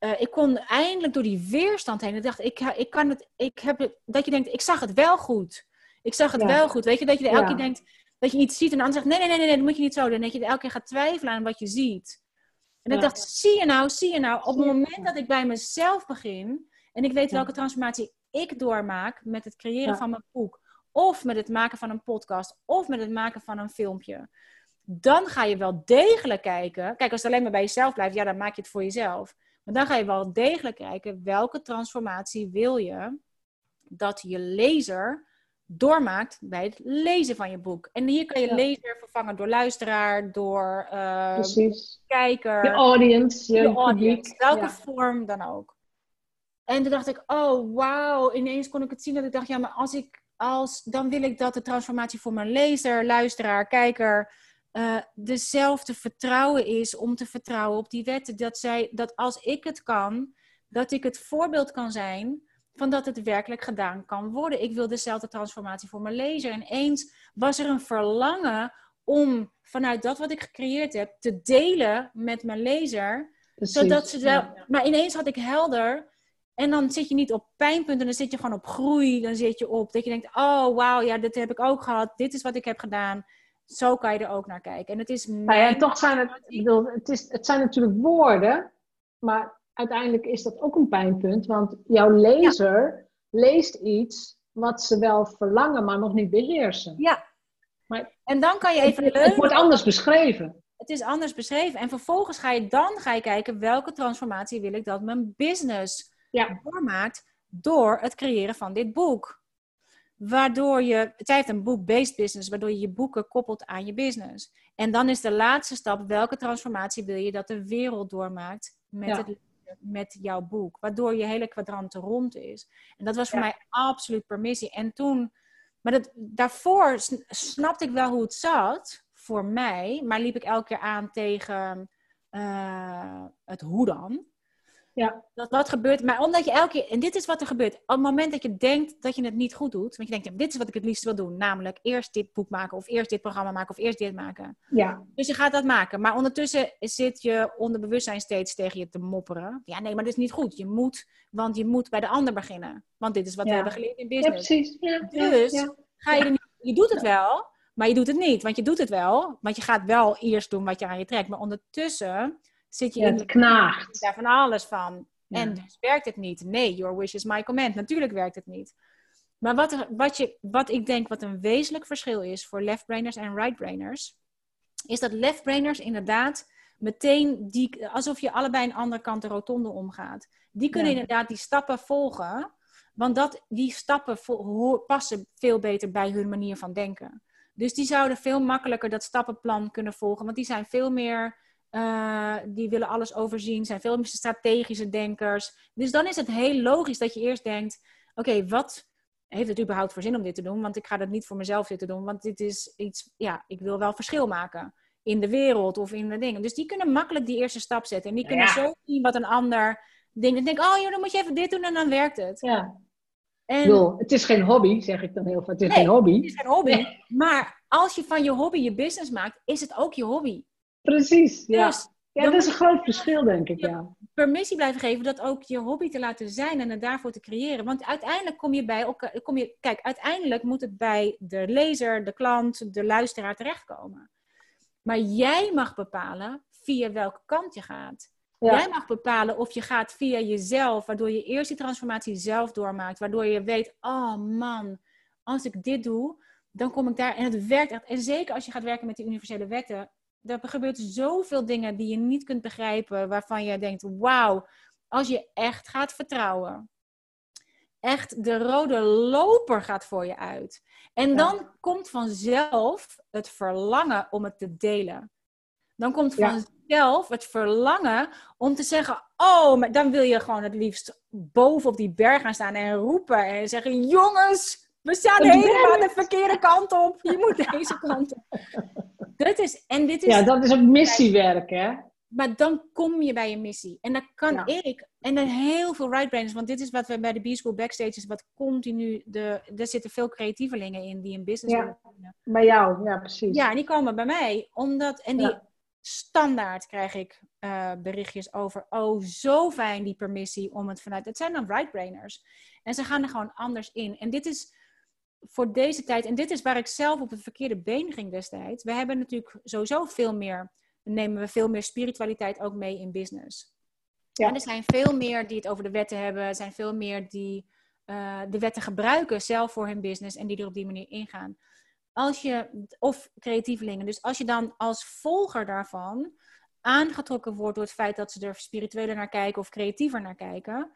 uh, ik kon eindelijk door die weerstand heen. Ik dacht, ik, ik kan het, ik heb het, dat je denkt, ik zag het wel goed. Ik zag het wel goed. Weet je, dat je elke keer denkt, dat je iets ziet en dan zegt, nee, nee, nee, nee, dat moet je niet zo doen. En dat je elke keer gaat twijfelen aan wat je ziet. En ik dacht, zie je nou, zie je nou, op het moment dat ik bij mezelf begin en ik weet welke transformatie ik doormaak met het creëren van mijn boek, of met het maken van een podcast, of met het maken van een filmpje, dan ga je wel degelijk kijken. Kijk, als het alleen maar bij jezelf blijft, ja, dan maak je het voor jezelf. Maar dan ga je wel degelijk kijken welke transformatie wil je dat je lezer doormaakt bij het lezen van je boek. En hier kan je lezer vervangen door luisteraar, door uh, kijker. Je audience, je, audience, welke vorm dan ook. En toen dacht ik, oh wauw, ineens kon ik het zien dat ik dacht, ja, maar als ik, als, dan wil ik dat de transformatie voor mijn lezer, luisteraar, kijker, uh, dezelfde vertrouwen is om te vertrouwen op die wetten. Dat, zij, dat als ik het kan, dat ik het voorbeeld kan zijn van dat het werkelijk gedaan kan worden. Ik wil dezelfde transformatie voor mijn lezer. En eens was er een verlangen om vanuit dat wat ik gecreëerd heb te delen met mijn lezer. zodat ze wel, Maar ineens had ik helder. En dan zit je niet op pijnpunten, dan zit je gewoon op groei. Dan zit je op dat je denkt: oh wauw, ja, dit heb ik ook gehad. Dit is wat ik heb gedaan. Zo kan je er ook naar kijken. En het is. Nou ja, toch zijn het, ik bedoel, het, is, het zijn natuurlijk woorden, maar uiteindelijk is dat ook een pijnpunt, want jouw lezer leest iets wat ze wel verlangen, maar nog niet beheersen. Ja. Maar en dan kan je even het, het wordt anders beschreven. Het is anders beschreven. En vervolgens ga je dan ga je kijken welke transformatie wil ik dat mijn business ja. doormaakt door het creëren van dit boek. Waardoor je, het heeft een boek-based business, waardoor je je boeken koppelt aan je business. En dan is de laatste stap, welke transformatie wil je dat de wereld doormaakt met het met jouw boek. Waardoor je hele kwadrant rond is. En dat was voor mij absoluut permissie. En toen, maar dat, daarvoor snapte ik wel hoe het zat voor mij. Maar liep ik elke keer aan tegen uh, het hoe dan. Ja. Dat, wat gebeurt, maar omdat je elke keer, en dit is wat er gebeurt, op het moment dat je denkt dat je het niet goed doet, want je denkt, dit is wat ik het liefst wil doen, namelijk eerst dit boek maken, of eerst dit programma maken, of eerst dit maken. Ja. Dus je gaat dat maken, maar ondertussen zit je onder bewustzijn steeds tegen je te mopperen. Ja, nee, maar dit is niet goed. Je moet, want je moet bij de ander beginnen, want dit is wat we hebben geleerd in business. Ja, precies. Ja, dus ga je er niet, je doet het wel, maar je doet het niet, want je doet het wel, want je gaat wel eerst doen wat je aan je trekt, maar ondertussen zit je ja, knaagt. daar van alles van. En dus werkt het niet. Nee, your wish is my command. Natuurlijk werkt het niet. Maar wat, wat, je, wat ik denk wat een wezenlijk verschil is voor left-brainers en right-brainers, is dat left-brainers inderdaad meteen, die, alsof je allebei een andere kant de rotonde omgaat. Die kunnen inderdaad die stappen volgen, want dat, die stappen passen veel beter bij hun manier van denken. Dus die zouden veel makkelijker dat stappenplan kunnen volgen, want die zijn veel meer uh, die willen alles overzien, zijn veel meer strategische denkers. Dus dan is het heel logisch dat je eerst denkt: oké, wat heeft het überhaupt voor zin om dit te doen? Want ik ga dat niet voor mezelf zitten doen, want dit is iets, ja, ik wil wel verschil maken in de wereld of in de dingen. Dus die kunnen makkelijk die eerste stap zetten en die kunnen zo zien wat een ander denkt. En denk, oh joh, dan moet je even dit doen en dan werkt het. Ja. En... het is geen hobby, zeg ik dan heel vaak. Het is geen hobby. Het is geen hobby. Maar als je van je hobby je business maakt, is het ook je hobby. Precies, ja. Dus, ja, dat is een groot verschil, denk ik, ja. Permissie blijven geven dat ook je hobby te laten zijn en het daarvoor te creëren. Want uiteindelijk kom je bij elkaar, kom je, kijk, uiteindelijk moet het bij de lezer, de klant, de luisteraar terechtkomen. Maar jij mag bepalen via welke kant je gaat. Jij mag bepalen of je gaat via jezelf, waardoor je eerst die transformatie zelf doormaakt. Waardoor je weet, oh man, als ik dit doe, dan kom ik daar. En het werkt echt. En zeker als je gaat werken met die universele wetten, er gebeurt zoveel dingen die je niet kunt begrijpen, waarvan je denkt, wauw, als je echt gaat vertrouwen. Echt de rode loper gaat voor je uit. En dan komt vanzelf het verlangen om het te delen. Dan komt vanzelf het verlangen om te zeggen: Oh, maar dan wil je gewoon het liefst boven op die berg gaan staan en roepen en zeggen: Jongens, we staan helemaal de verkeerde kant op. Je moet deze kant op. Dat is, en dit is, ja, dat is ook missiewerk, hè? Maar dan kom je bij je missie. En dan kan ik, en dan heel veel right-brainers, want dit is wat we bij de B-School Backstage is, wat continu, de, er zitten veel creatievelingen in die een business ja, Bij jou, ja, precies. Ja, die komen bij mij, omdat, en die standaard krijg ik uh, berichtjes over, oh, zo fijn die permissie om het vanuit, het zijn dan right-brainers. En ze gaan er gewoon anders in. En dit is, voor deze tijd, en dit is waar ik zelf op het verkeerde been ging destijds. We hebben natuurlijk sowieso veel meer, nemen we veel meer spiritualiteit ook mee in business. Ja. En er zijn veel meer die het over de wetten hebben, er zijn veel meer die uh, de wetten gebruiken zelf voor hun business en die er op die manier ingaan. Als je, of creatievelingen, dus als je dan als volger daarvan aangetrokken wordt door het feit dat ze er spiritueler naar kijken of creatiever naar kijken,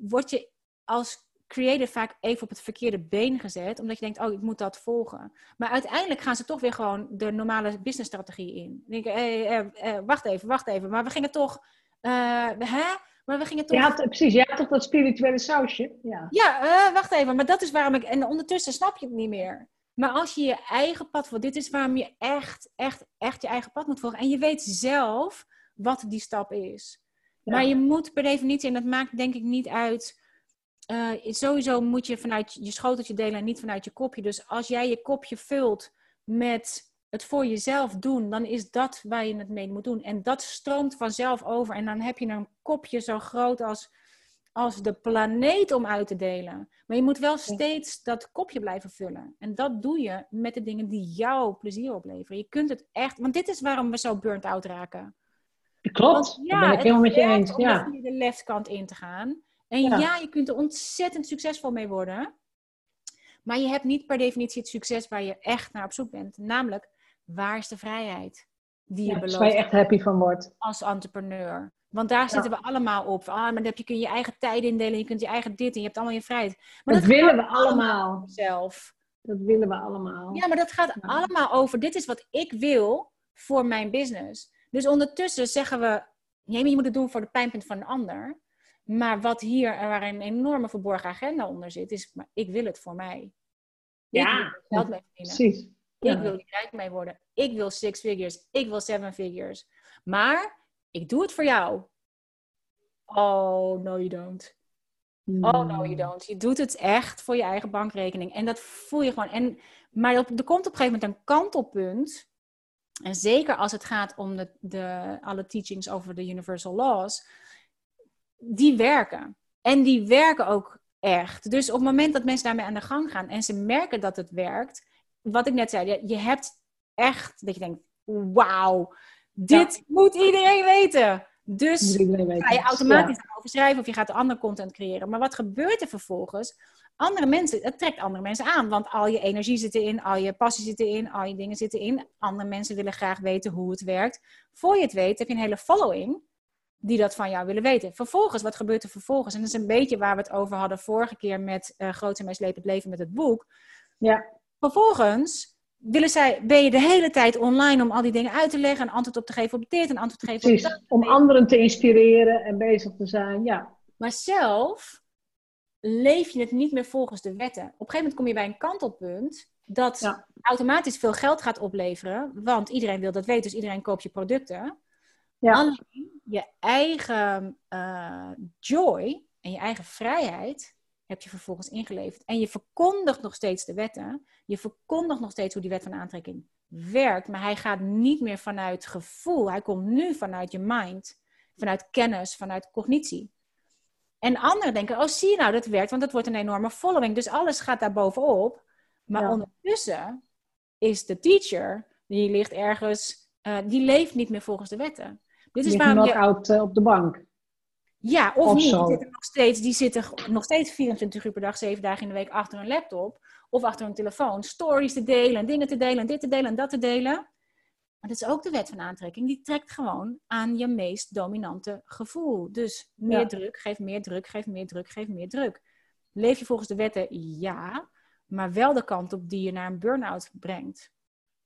word je als creator vaak even op het verkeerde been gezet, omdat je denkt, oh, ik moet dat volgen. Maar uiteindelijk gaan ze toch weer gewoon de normale businessstrategie in. Dan denken, hey, eh, eh, wacht even, wacht even, maar we gingen toch, uh, hè? Maar we gingen toch... Ja, precies, je had toch dat spirituele sausje? Ja, ja wacht even, maar dat is waarom ik, en ondertussen snap je het niet meer. Maar als je je eigen pad volgt, dit is waarom je echt, echt, echt je eigen pad moet volgen. En je weet zelf wat die stap is. Maar je moet per definitie, en dat maakt denk ik niet uit uh, sowieso moet je vanuit je schoteltje delen en niet vanuit je kopje. Dus als jij je kopje vult met het voor jezelf doen, dan is dat waar je het mee moet doen. En dat stroomt vanzelf over. En dan heb je een kopje zo groot als, als de planeet om uit te delen. Maar je moet wel steeds dat kopje blijven vullen. En dat doe je met de dingen die jou plezier opleveren. Je kunt het echt, want dit is waarom we zo burnt out raken. Klopt, want, ja, ben ik helemaal met je eens. Ja. Om de leftkant in te gaan. En ja. je kunt er ontzettend succesvol mee worden. Maar je hebt niet per definitie het succes waar je echt naar op zoek bent. Namelijk, waar is de vrijheid die je belooft? Waar je echt happy van wordt. Als entrepreneur. Want daar zitten we allemaal op. Ah, maar dan heb je, kun je je eigen tijd indelen. Je kunt je eigen dit en je hebt allemaal je vrijheid. Maar dat, willen we allemaal. Zelf. Dat willen we allemaal. Ja, maar dat gaat allemaal over. Dit is wat ik wil voor mijn business. Dus ondertussen zeggen we. Nee, je moet het doen voor de pijnpunt van een ander. Maar wat hier, waar een enorme verborgen agenda onder zit, is, maar ik wil het voor mij. Ja, ik wil geld mee verdienen. Precies. Ik wil hier rijk mee worden. Ik wil six figures. Ik wil seven figures. Maar ik doe het voor jou. Oh, no you don't. Oh, no you don't. Je doet het echt voor je eigen bankrekening. En dat voel je gewoon. En, maar er komt op een gegeven moment een kantelpunt. En zeker als het gaat om de, de, alle teachings over de universal laws die werken. En die werken ook echt. Dus op het moment dat mensen daarmee aan de gang gaan en ze merken dat het werkt, wat ik net zei, je hebt echt dat je denkt: wauw, dit moet iedereen weten. Dus ga je automatisch ja. over schrijven of je gaat andere content creëren. Maar wat gebeurt er vervolgens? Andere mensen, het trekt andere mensen aan. Want al je energie zit erin, al je passie zit erin, al je dingen zitten in. Andere mensen willen graag weten hoe het werkt. Voor je het weet heb je een hele following die dat van jou willen weten. Vervolgens, wat gebeurt er vervolgens? En dat is een beetje waar we het over hadden vorige keer met uh, Groot en Meeslepend Leven met het boek. Ja. Vervolgens willen zij, ben je de hele tijd online om al die dingen uit te leggen, een antwoord op te geven op dit, een antwoord te geven Precies, op dat. Om anderen te inspireren en bezig te zijn, ja. Maar zelf leef je het niet meer volgens de wetten. Op een gegeven moment kom je bij een kantelpunt dat automatisch veel geld gaat opleveren, want iedereen wil dat weten, dus iedereen koopt je producten. Ja. Alleen je eigen uh, joy en je eigen vrijheid heb je vervolgens ingeleverd. En je verkondigt nog steeds de wetten. Je verkondigt nog steeds hoe die wet van aantrekking werkt. Maar hij gaat niet meer vanuit gevoel. Hij komt nu vanuit je mind. Vanuit kennis, vanuit cognitie. En anderen denken, oh zie je nou, dat werkt. Want dat wordt een enorme following. Dus alles gaat daar bovenop. Maar ondertussen is de teacher, die ligt ergens, uh, die leeft niet meer volgens de wetten. Dit is waarom je... oud uh, op de bank. Ja, of, niet. Die zitten, nog steeds, die zitten nog steeds 24 uur per dag, 7 dagen in de week achter een laptop of achter een telefoon. Stories te delen, dingen te delen, dit te delen en dat te delen. Maar dat is ook de wet van aantrekking. Die trekt gewoon aan je meest dominante gevoel. Dus meer druk, geef meer druk, geef meer druk, geef meer druk. Leef je volgens de wetten? Ja. Maar wel de kant op die je naar een burn-out brengt.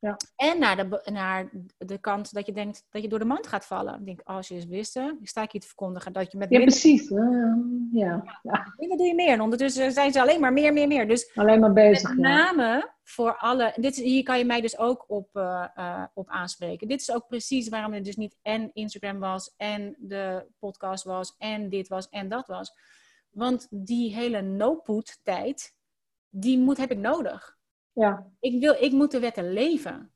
Ja. En naar de, naar de kant dat je denkt dat je door de mand gaat vallen. Ik denk, als je eens wist, ik sta ik hier te verkondigen dat je met Ja, precies. Uh, ja. ja. Dingen doe je meer. En ondertussen zijn ze alleen maar meer, meer, meer. Dus alleen maar bezig. Met name voor alle... Dit, hier kan je mij dus ook op, uh, uh, op aanspreken. Dit is ook precies waarom er dus niet en Instagram was... en de podcast was en dit was en dat was. Want die hele no-put tijd, die moet, heb ik nodig. Ja. Ik, wil, ik moet de wetten leven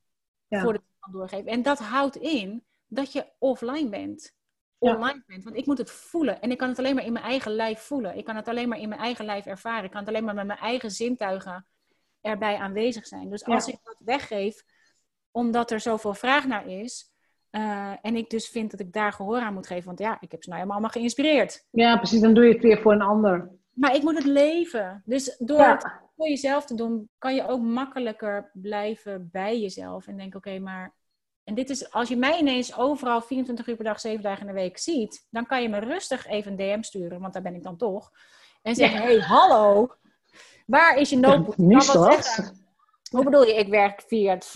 ja. voor het doorgeven. En dat houdt in dat je offline bent. Online bent. Want ik moet het voelen. En ik kan het alleen maar in mijn eigen lijf voelen. Ik kan het alleen maar in mijn eigen lijf ervaren. Ik kan het alleen maar met mijn eigen zintuigen erbij aanwezig zijn. Dus als ik dat weggeef, omdat er zoveel vraag naar is. Uh, en ik dus vind dat ik daar gehoor aan moet geven. Want ja, ik heb ze nou helemaal allemaal geïnspireerd. Ja, precies. Dan doe je het weer voor een ander. Maar ik moet het leven. Dus door het voor jezelf te doen, kan je ook makkelijker blijven bij jezelf. En denk, oké, maar. En dit is, als je mij ineens overal 24 uur per dag, 7 dagen in de week ziet, dan kan je me rustig even een DM sturen, want daar ben ik dan toch. En zeggen, hé, hey, hallo, waar is je notebook? Niet lastig. Hoe bedoel je, ik werk via het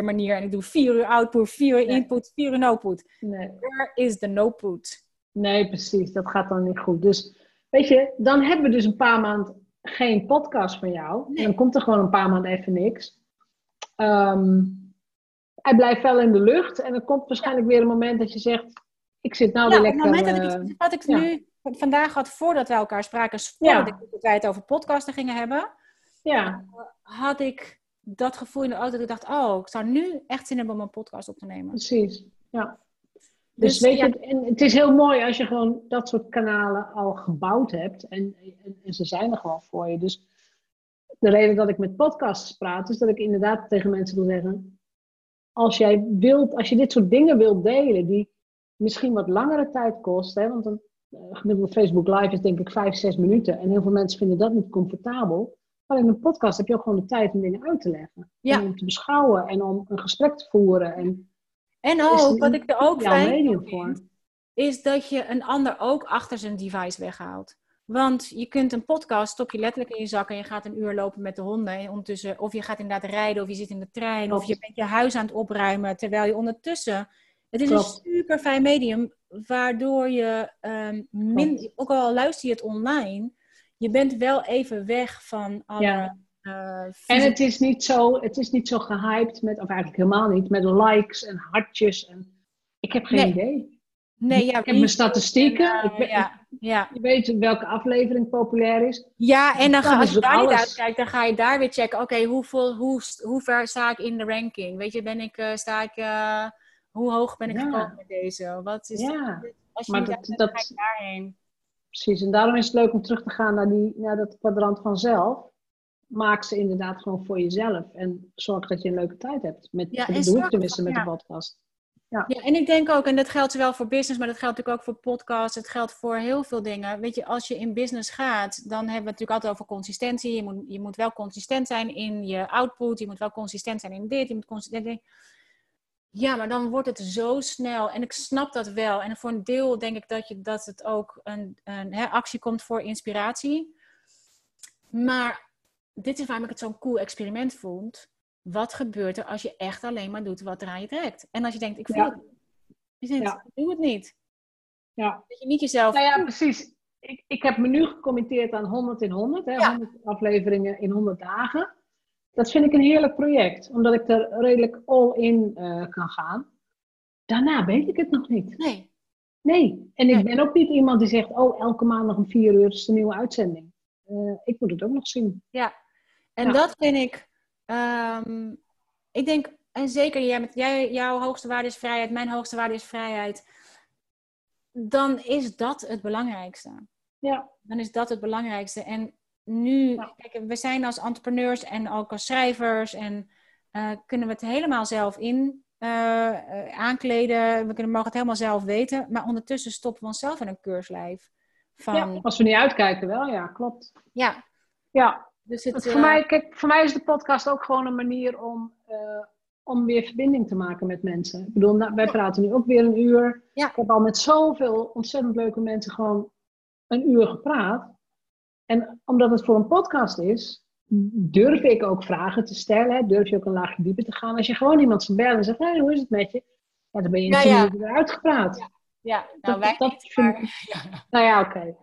4-4-4 manier en ik doe 4 uur output, 4 uur input, 4 uur output. Nee. Where is the notebook? Nee, precies. Dat gaat dan niet goed. Dus weet je, dan hebben we dus een paar maanden geen podcast van jou. Dan komt er gewoon een paar maanden even niks. Um, hij blijft wel in de lucht. En er komt waarschijnlijk weer een moment dat je zegt... Ik zit nou weer lekker... Op het moment dat ik, wat ik nu vandaag had, voordat we elkaar spraken... Voordat ik wij het over podcasten gingen hebben... Ja. Had ik dat gevoel in de auto dat ik dacht... Oh, ik zou nu echt zin hebben om een podcast op te nemen. Precies, ja. Dus, dus weet je, en het is heel mooi als je gewoon dat soort kanalen al gebouwd hebt. En, en, en, ze zijn er gewoon voor je. Dus de reden dat ik met podcasts praat, is dat ik inderdaad tegen mensen wil zeggen: als jij wilt, als je dit soort dingen wilt delen, die misschien wat langere tijd kosten, want een uh, gemiddelde Facebook Live is denk ik vijf, zes minuten. En heel veel mensen vinden dat niet comfortabel. Maar in een podcast heb je ook gewoon de tijd om dingen uit te leggen. En om te beschouwen en om een gesprek te voeren. En, en ook, wat ik er ook fijn vind, is dat je een ander ook achter zijn device weghaalt. Want je kunt een podcast, stop je letterlijk in je zak en je gaat een uur lopen met de honden. En ondertussen, of je gaat inderdaad rijden, of je zit in de trein, of je bent je huis aan het opruimen. Terwijl je ondertussen. Het is een super fijn medium, waardoor je, um, min, ook al luister je het online, je bent wel even weg van alle. Ja. Uh, en het is, niet zo, het is niet zo gehyped met, of eigenlijk helemaal niet, met likes en hartjes. En, ik heb geen idee. Nee, ja, ik heb mijn statistieken. ik weet, ja, ja. Je weet welke aflevering populair is. Ja, en dan ga, als je daar niet uitkijkt, dan ga je daar weer checken. Oké, hoeveel, hoe, hoe ver sta ik in de ranking? Weet je, ben ik, uh, sta ik, uh, hoe hoog ben ik ja. gekomen met deze? Wat is ja. als je maar dat, uit, dat, ga daarheen. Precies, en daarom is het leuk om terug te gaan naar, die, naar dat kwadrant vanzelf. Maak ze inderdaad gewoon voor jezelf. En zorg dat je een leuke tijd hebt. Met ja, tenminste met de podcast. Ja. ja, en ik denk ook, en dat geldt zowel voor business, maar dat geldt natuurlijk ook voor podcasts. Het geldt voor heel veel dingen. Weet je, als je in business gaat, dan hebben we het natuurlijk altijd over consistentie. Je moet, je moet wel consistent zijn in je output. Je moet wel consistent zijn in dit. Je moet consistent zijn. Ja, maar dan wordt het zo snel. En ik snap dat wel. En voor een deel denk ik dat, je, dat het ook een, een hè, actie komt voor inspiratie. Maar dit is waarom ik het zo'n cool experiment vond wat gebeurt er als je echt alleen maar doet wat er aan je trekt? En als je denkt, ik voel het niet. Je zegt, doe het niet. Ja. Dat je niet jezelf... Nou ja, precies. Ik, ik heb me nu gecommitteerd aan 100 in 100. Hè, 100 afleveringen in 100 dagen. Dat vind ik een heerlijk project. Omdat ik er redelijk all in uh, kan gaan. Daarna weet ik het nog niet. Nee. Nee. En ik ben ook niet iemand die zegt, oh, elke maand nog om vier uur is de nieuwe uitzending. Uh, ik moet het ook nog zien. Ja. En dat vind ik Um, ik denk, en zeker jij, met, jij, jouw hoogste waarde is vrijheid, mijn hoogste waarde is vrijheid. Dan is dat het belangrijkste. Ja. Dan is dat het belangrijkste. En nu, kijk, we zijn als entrepreneurs en ook als schrijvers en uh, kunnen we het helemaal zelf in uh, aankleden. We kunnen, mogen het helemaal zelf weten. Maar ondertussen stoppen we onszelf in een keurslijf. Van... Ja, als we niet uitkijken wel, ja, klopt. Ja. Ja, dus het, voor, mij, kijk, voor mij is de podcast ook gewoon een manier om, uh, om weer verbinding te maken met mensen. Ik bedoel, nou, wij praten nu ook weer een uur. Ik heb al met zoveel ontzettend leuke mensen gewoon een uur gepraat. En omdat het voor een podcast is, durf ik ook vragen te stellen. Durf je ook een laagje dieper te gaan. Als je gewoon iemand zou bellen en zegt, hey, hoe is het met je? Ja, dan ben je in ja. weer uitgepraat. Ja, nou dat, wij dat, Nou ja, oké.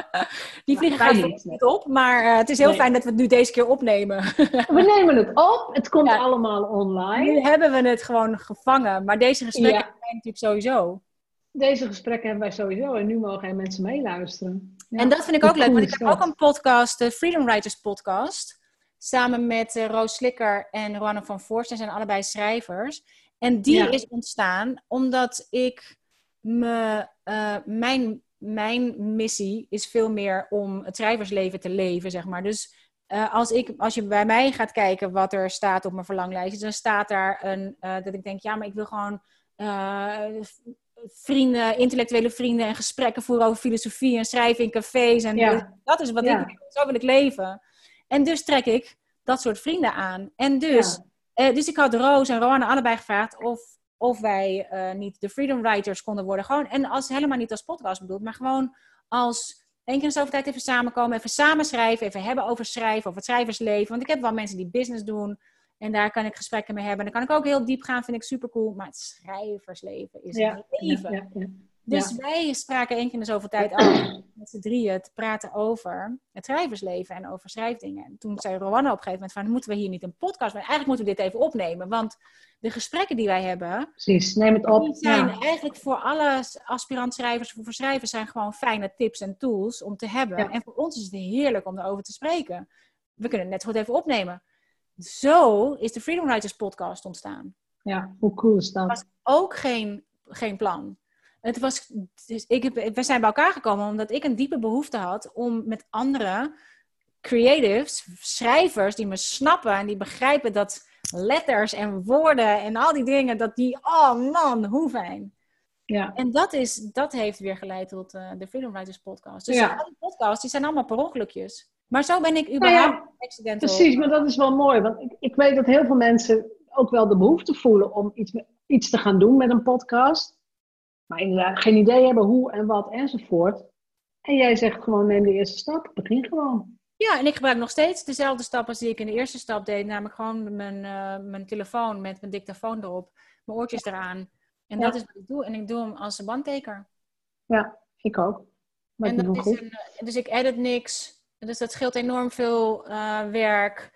Die vliegen gaat niet op, maar uh, het is heel fijn dat we het nu deze keer opnemen. we nemen het op, het komt allemaal online. Nu hebben we het gewoon gevangen, maar deze gesprekken ja. zijn natuurlijk sowieso. Deze gesprekken hebben wij sowieso en nu mogen er mensen meeluisteren. Ja. En dat vind ik ook leuk, want ik heb ook een podcast, de Freedom Writers podcast, samen met uh, Roos Slikker en Roanne van Voorst. Zij zijn allebei schrijvers. En die is ontstaan omdat ik me, uh, mijn mijn missie is veel meer om het schrijversleven te leven, zeg maar. Dus uh, als, ik, als je bij mij gaat kijken wat er staat op mijn verlanglijstje, dan staat daar een, uh, dat ik denk, ja, maar ik wil gewoon uh, vrienden, intellectuele vrienden en gesprekken voeren over filosofie en schrijven in cafés. En ja. dat is wat ik zo wil ik leven. En dus trek ik dat soort vrienden aan. En dus, dus ik had Roos en Roanne allebei gevraagd of of wij uh, niet de Freedom Writers konden worden. Gewoon, en als helemaal niet als podcast bedoeld, maar gewoon als Eén keer in zoveel tijd even samenkomen, even samen schrijven, even hebben over schrijven, over het schrijversleven. Want ik heb wel mensen die business doen en daar kan ik gesprekken mee hebben. Dan kan ik ook heel diep gaan, vind ik super cool. Maar het schrijversleven is ja, een leven. Ja, ja, dus wij spraken één keer in zoveel tijd af met z'n drieën te praten over het schrijversleven en over schrijfdingen. En toen zei Rowanne op een gegeven moment van, moeten we hier niet een podcast maken? Eigenlijk moeten we dit even opnemen, want de gesprekken die wij hebben... Precies, neem het op. Die zijn eigenlijk voor alle aspirant-schrijvers, voor schrijvers, zijn gewoon fijne tips en tools om te hebben. En voor ons is het heerlijk om erover te spreken. We kunnen het net goed even opnemen. Zo is de Freedom Writers podcast ontstaan. Ja, hoe cool is dat? was ook geen, geen plan. Het was, dus ik heb, we zijn bij elkaar gekomen omdat ik een diepe behoefte had om met andere creatives, schrijvers die me snappen en die begrijpen dat letters en woorden en al die dingen, dat die, oh man, hoe fijn. Ja. En dat, is, dat heeft weer geleid tot uh, de Freedom Writers podcast. Dus ja. die podcasts die zijn allemaal per ongelukjes. Maar zo ben ik nou überhaupt nou ja. Precies, maar dat is wel mooi. Want ik, ik weet dat heel veel mensen ook wel de behoefte voelen om iets, iets te gaan doen met een podcast. Maar inderdaad geen idee hebben hoe en wat enzovoort. En jij zegt gewoon neem de eerste stap. Begin gewoon. Ja, en ik gebruik nog steeds dezelfde stappen die ik in de eerste stap deed. Namelijk gewoon mijn, uh, mijn telefoon met mijn dictafoon erop. Mijn oortjes eraan. En dat is wat ik doe. En ik doe hem als een bandteker. Ja, ik ook. Maar en dat is een, eh, dus ik edit niks. Dus dat scheelt enorm veel uh, werk.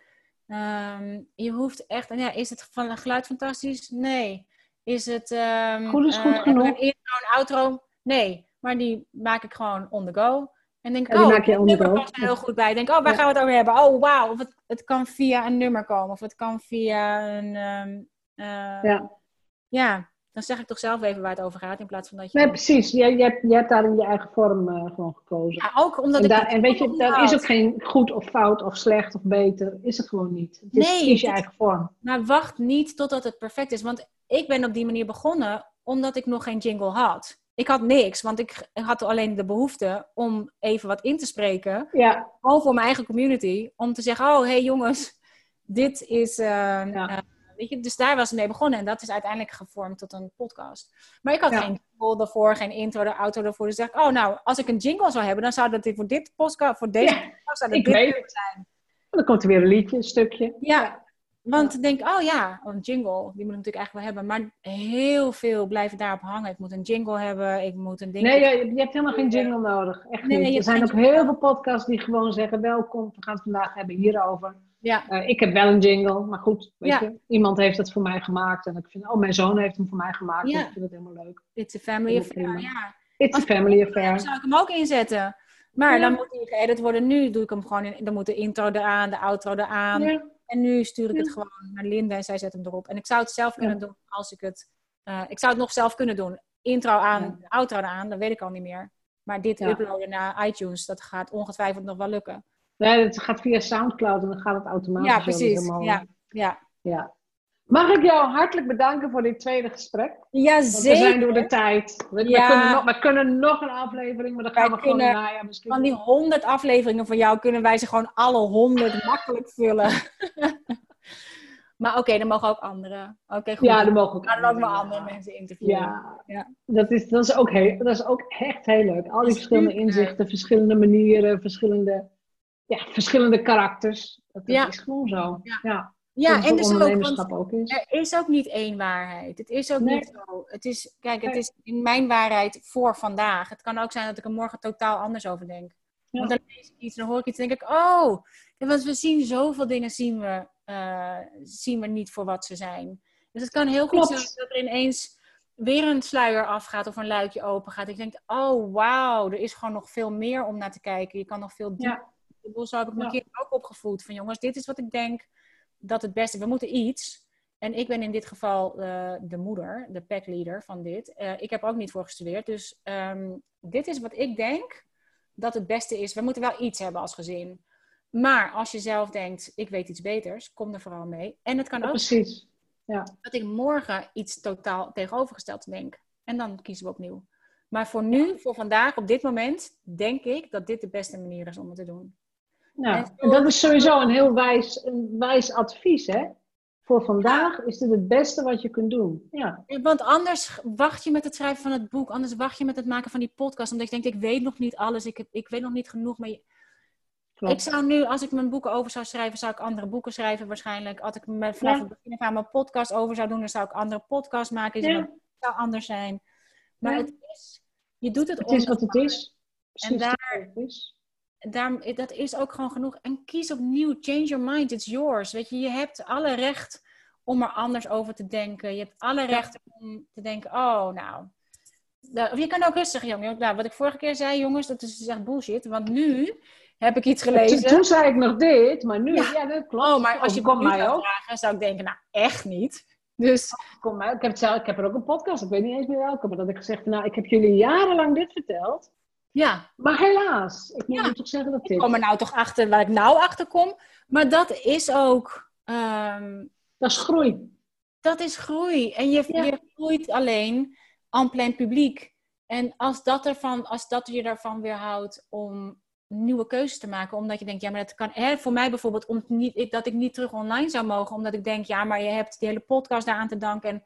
Um, je hoeft echt... En ja, is het van het geluid fantastisch? Nee. Is het... Um, goed is goed uh, genoeg. Een intro, een outro? Nee. Maar die maak ik gewoon on the go. En denk, ja, oh, maak je the go. er heel goed bij. Denk, oh, waar gaan we het over hebben? Oh, wauw. Of het, het kan via een nummer komen. Of het kan via een... Um, uh, ja. Ja, dan zeg ik toch zelf even waar het over gaat, in plaats van dat je... Nee, precies. Je, je, hebt, je hebt daar in je eigen vorm uh, gewoon gekozen. Ja, ook omdat en ik... Daar, en weet je, daar is ook geen goed of fout of slecht of beter. Is het gewoon niet. Het is, nee. Kies je eigen vorm. Maar wacht niet totdat het perfect is. Want ik ben op die manier begonnen omdat ik nog geen jingle had. Ik had niks, want ik had alleen de behoefte om even wat in te spreken. Ja. Gewoon voor mijn eigen community. Om te zeggen, oh, hey jongens, dit is... Uh, ja. uh, Weet je, dus daar was het mee begonnen. En dat is uiteindelijk gevormd tot een podcast. Maar ik had geen jingle ervoor, geen intro, de auto ervoor. Dus dacht ik, oh nou, als ik een jingle zou hebben, dan zou dat voor dit podcast, voor deze podcast, zou dat dit zijn. Dan komt er weer een liedje, een stukje. Ja, want ik denk, oh ja, een jingle, die moet ik natuurlijk eigenlijk wel hebben. Maar heel veel blijven daarop hangen. Ik moet een jingle hebben, ik moet een ding... Nee, je, je hebt helemaal geen jingle nodig. Echt nee, niet. Er zijn ook heel veel podcasts die gewoon zeggen, welkom, we gaan het vandaag hebben hierover. Ja. Uh, ik heb wel een jingle, maar goed, weet ja. je, iemand heeft het voor mij gemaakt. En ik vind, oh, mijn zoon heeft hem voor mij gemaakt. Ja. ik vind het helemaal leuk. It's a family affair, ja. It's a family affair. Dan zou ik hem ook inzetten. Maar dan moet hij geëdit worden. Nu doe ik hem gewoon in. Dan moet de intro eraan, de outro eraan. En nu stuur ik het gewoon naar Linda en zij zet hem erop. En ik zou het zelf kunnen doen als ik het... Uh, ik zou het nog zelf kunnen doen. Intro aan, outro eraan, dat weet ik al niet meer. Maar dit uploaden naar iTunes, dat gaat ongetwijfeld nog wel lukken. Nee, het gaat via Soundcloud en dan gaat het automatisch. Ja, precies. Helemaal... Ja, ja. ja. Mag ik jou hartelijk bedanken voor dit tweede gesprek? Ja, zeker. We zijn door de tijd. We, ja. kunnen, nog, we kunnen nog een aflevering, maar dan gaan wij we gewoon najaar misschien. Van die honderd afleveringen van jou kunnen wij ze gewoon alle honderd makkelijk vullen. maar oké, dan mogen ook anderen. Oké, goed. Ja, dan mogen ook Maar dan ook wel andere mensen interviewen. Ja, ja. Dat, is, dat, is ook heel, dat is ook echt heel leuk. Al die verschillende inzichten, verschillende manieren, verschillende ja, verschillende karakters. Dat, ja. is gewoon zo. Ja, ja. ja en dus ook, ook is. er is ook niet één waarheid. Het is ook niet zo. Het is, kijk, het is in mijn waarheid voor vandaag. Het kan ook zijn dat ik er morgen totaal anders over denk. Want dan lees ik iets dan hoor ik iets en denk ik, oh, want we zien zoveel dingen zien we, uh, zien we niet voor wat ze zijn. Dus het kan heel goed zijn dat er ineens weer een sluier afgaat of een luikje open gaat. Ik denk, oh wauw, er is gewoon nog veel meer om naar te kijken. Je kan nog veel dieper zo heb ik mijn ja. kind ook opgevoed. Van jongens, dit is wat ik denk dat het beste... We moeten iets. En ik ben in dit geval uh, de moeder, de packleader van dit. Uh, ik heb ook niet voor gestudeerd. Dus um, dit is wat ik denk dat het beste is. We moeten wel iets hebben als gezin. Maar als je zelf denkt, ik weet iets beters, kom er vooral mee. En het kan ook precies. Ja. dat ik morgen iets totaal tegenovergesteld denk. En dan kiezen we opnieuw. Maar voor nu, voor vandaag, op dit moment, denk ik dat dit de beste manier is om het te doen. Ja, en dat is sowieso een heel wijs, een wijs advies, hè? voor vandaag is dit het beste wat je kunt doen. Ja. Want anders wacht je met het schrijven van het boek, anders wacht je met het maken van die podcast, omdat je denkt, ik weet nog niet alles, ik, heb, ik weet nog niet genoeg. Maar ik zou nu, als ik mijn boeken over zou schrijven, zou ik andere boeken schrijven waarschijnlijk. Als ik met, vanaf het begin van mijn podcast over zou doen, dan zou ik andere podcasts maken. Dus ja. zou anders zijn. Maar het is, je doet het Het is wat het is. en daar, daar, dat is ook gewoon genoeg. En kies opnieuw. Change your mind. It's yours. Weet je, je hebt alle recht om er anders over te denken. Je hebt alle recht om te denken, oh, nou. Of je kan ook rustig, jongen. Nou, wat ik vorige keer zei, jongens, dat is echt bullshit. Want nu heb ik iets gelezen. Toen zei ik nog dit, maar nu, ja, dat klopt. Oh, maar als je komt mij ook vragen, zou ik denken, nou, echt niet. Dus... Kom maar, ik, heb zelf, ik heb er ook een podcast, ik weet niet eens meer welke, maar dat ik gezegd nou, ik heb jullie jarenlang dit verteld. Ja. Maar helaas, ik moet toch zeggen dat dit... Ik kom er nou toch achter waar ik nou achter kom. Maar dat is ook... Ehm, dat is groei. Dat is groei. En je, je groeit alleen aan plein publiek. En als dat, ervan, als dat je ervan weerhoudt om nieuwe keuzes te maken. Omdat je denkt, ja, maar dat kan... Hè, voor mij bijvoorbeeld, om niet, dat ik niet terug online zou mogen. Omdat ik denk, ja, maar je hebt die hele podcast daaraan te danken. En,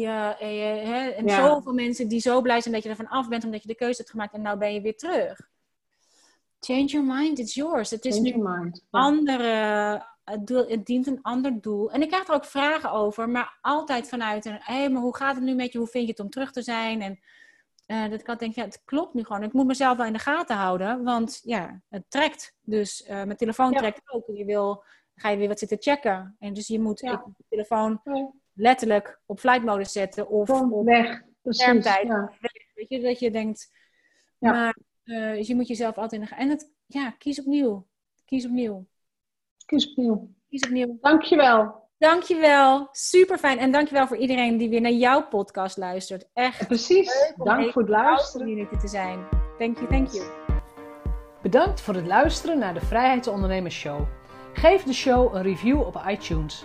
je, hè, en zoveel mensen die zo blij zijn dat je ervan af bent. Omdat je de keuze hebt gemaakt. En nou ben je weer terug. Change your mind, it's yours. Het is nu een andere... Het, doel, het dient een ander doel. En ik krijg er ook vragen over. Maar altijd vanuit een... Hé, maar hoe gaat het nu met je? Hoe vind je het om terug te zijn? En uh, dat ik altijd denk, ja, het klopt nu gewoon. Ik moet mezelf wel in de gaten houden, want ja, het trekt. Dus uh, mijn telefoon trekt ook. Je wil, ga je weer wat zitten checken. En dus je moet ja. de telefoon letterlijk op flight mode zetten of op weg. schermtijd. Weet je, dat je denkt, maar uh, dus je moet jezelf altijd in de gaten. En het, ja, kies opnieuw. Kies opnieuw. Kies opnieuw. Kies opnieuw. Dankjewel. Dankjewel. Super fijn. En dankjewel voor iedereen die weer naar jouw podcast luistert. Echt. Precies. Dank voor het luisteren. community te zijn. Thank you, thank you. Bedankt voor het luisteren naar de Vrijheidsondernemers Show. Geef de show een review op iTunes.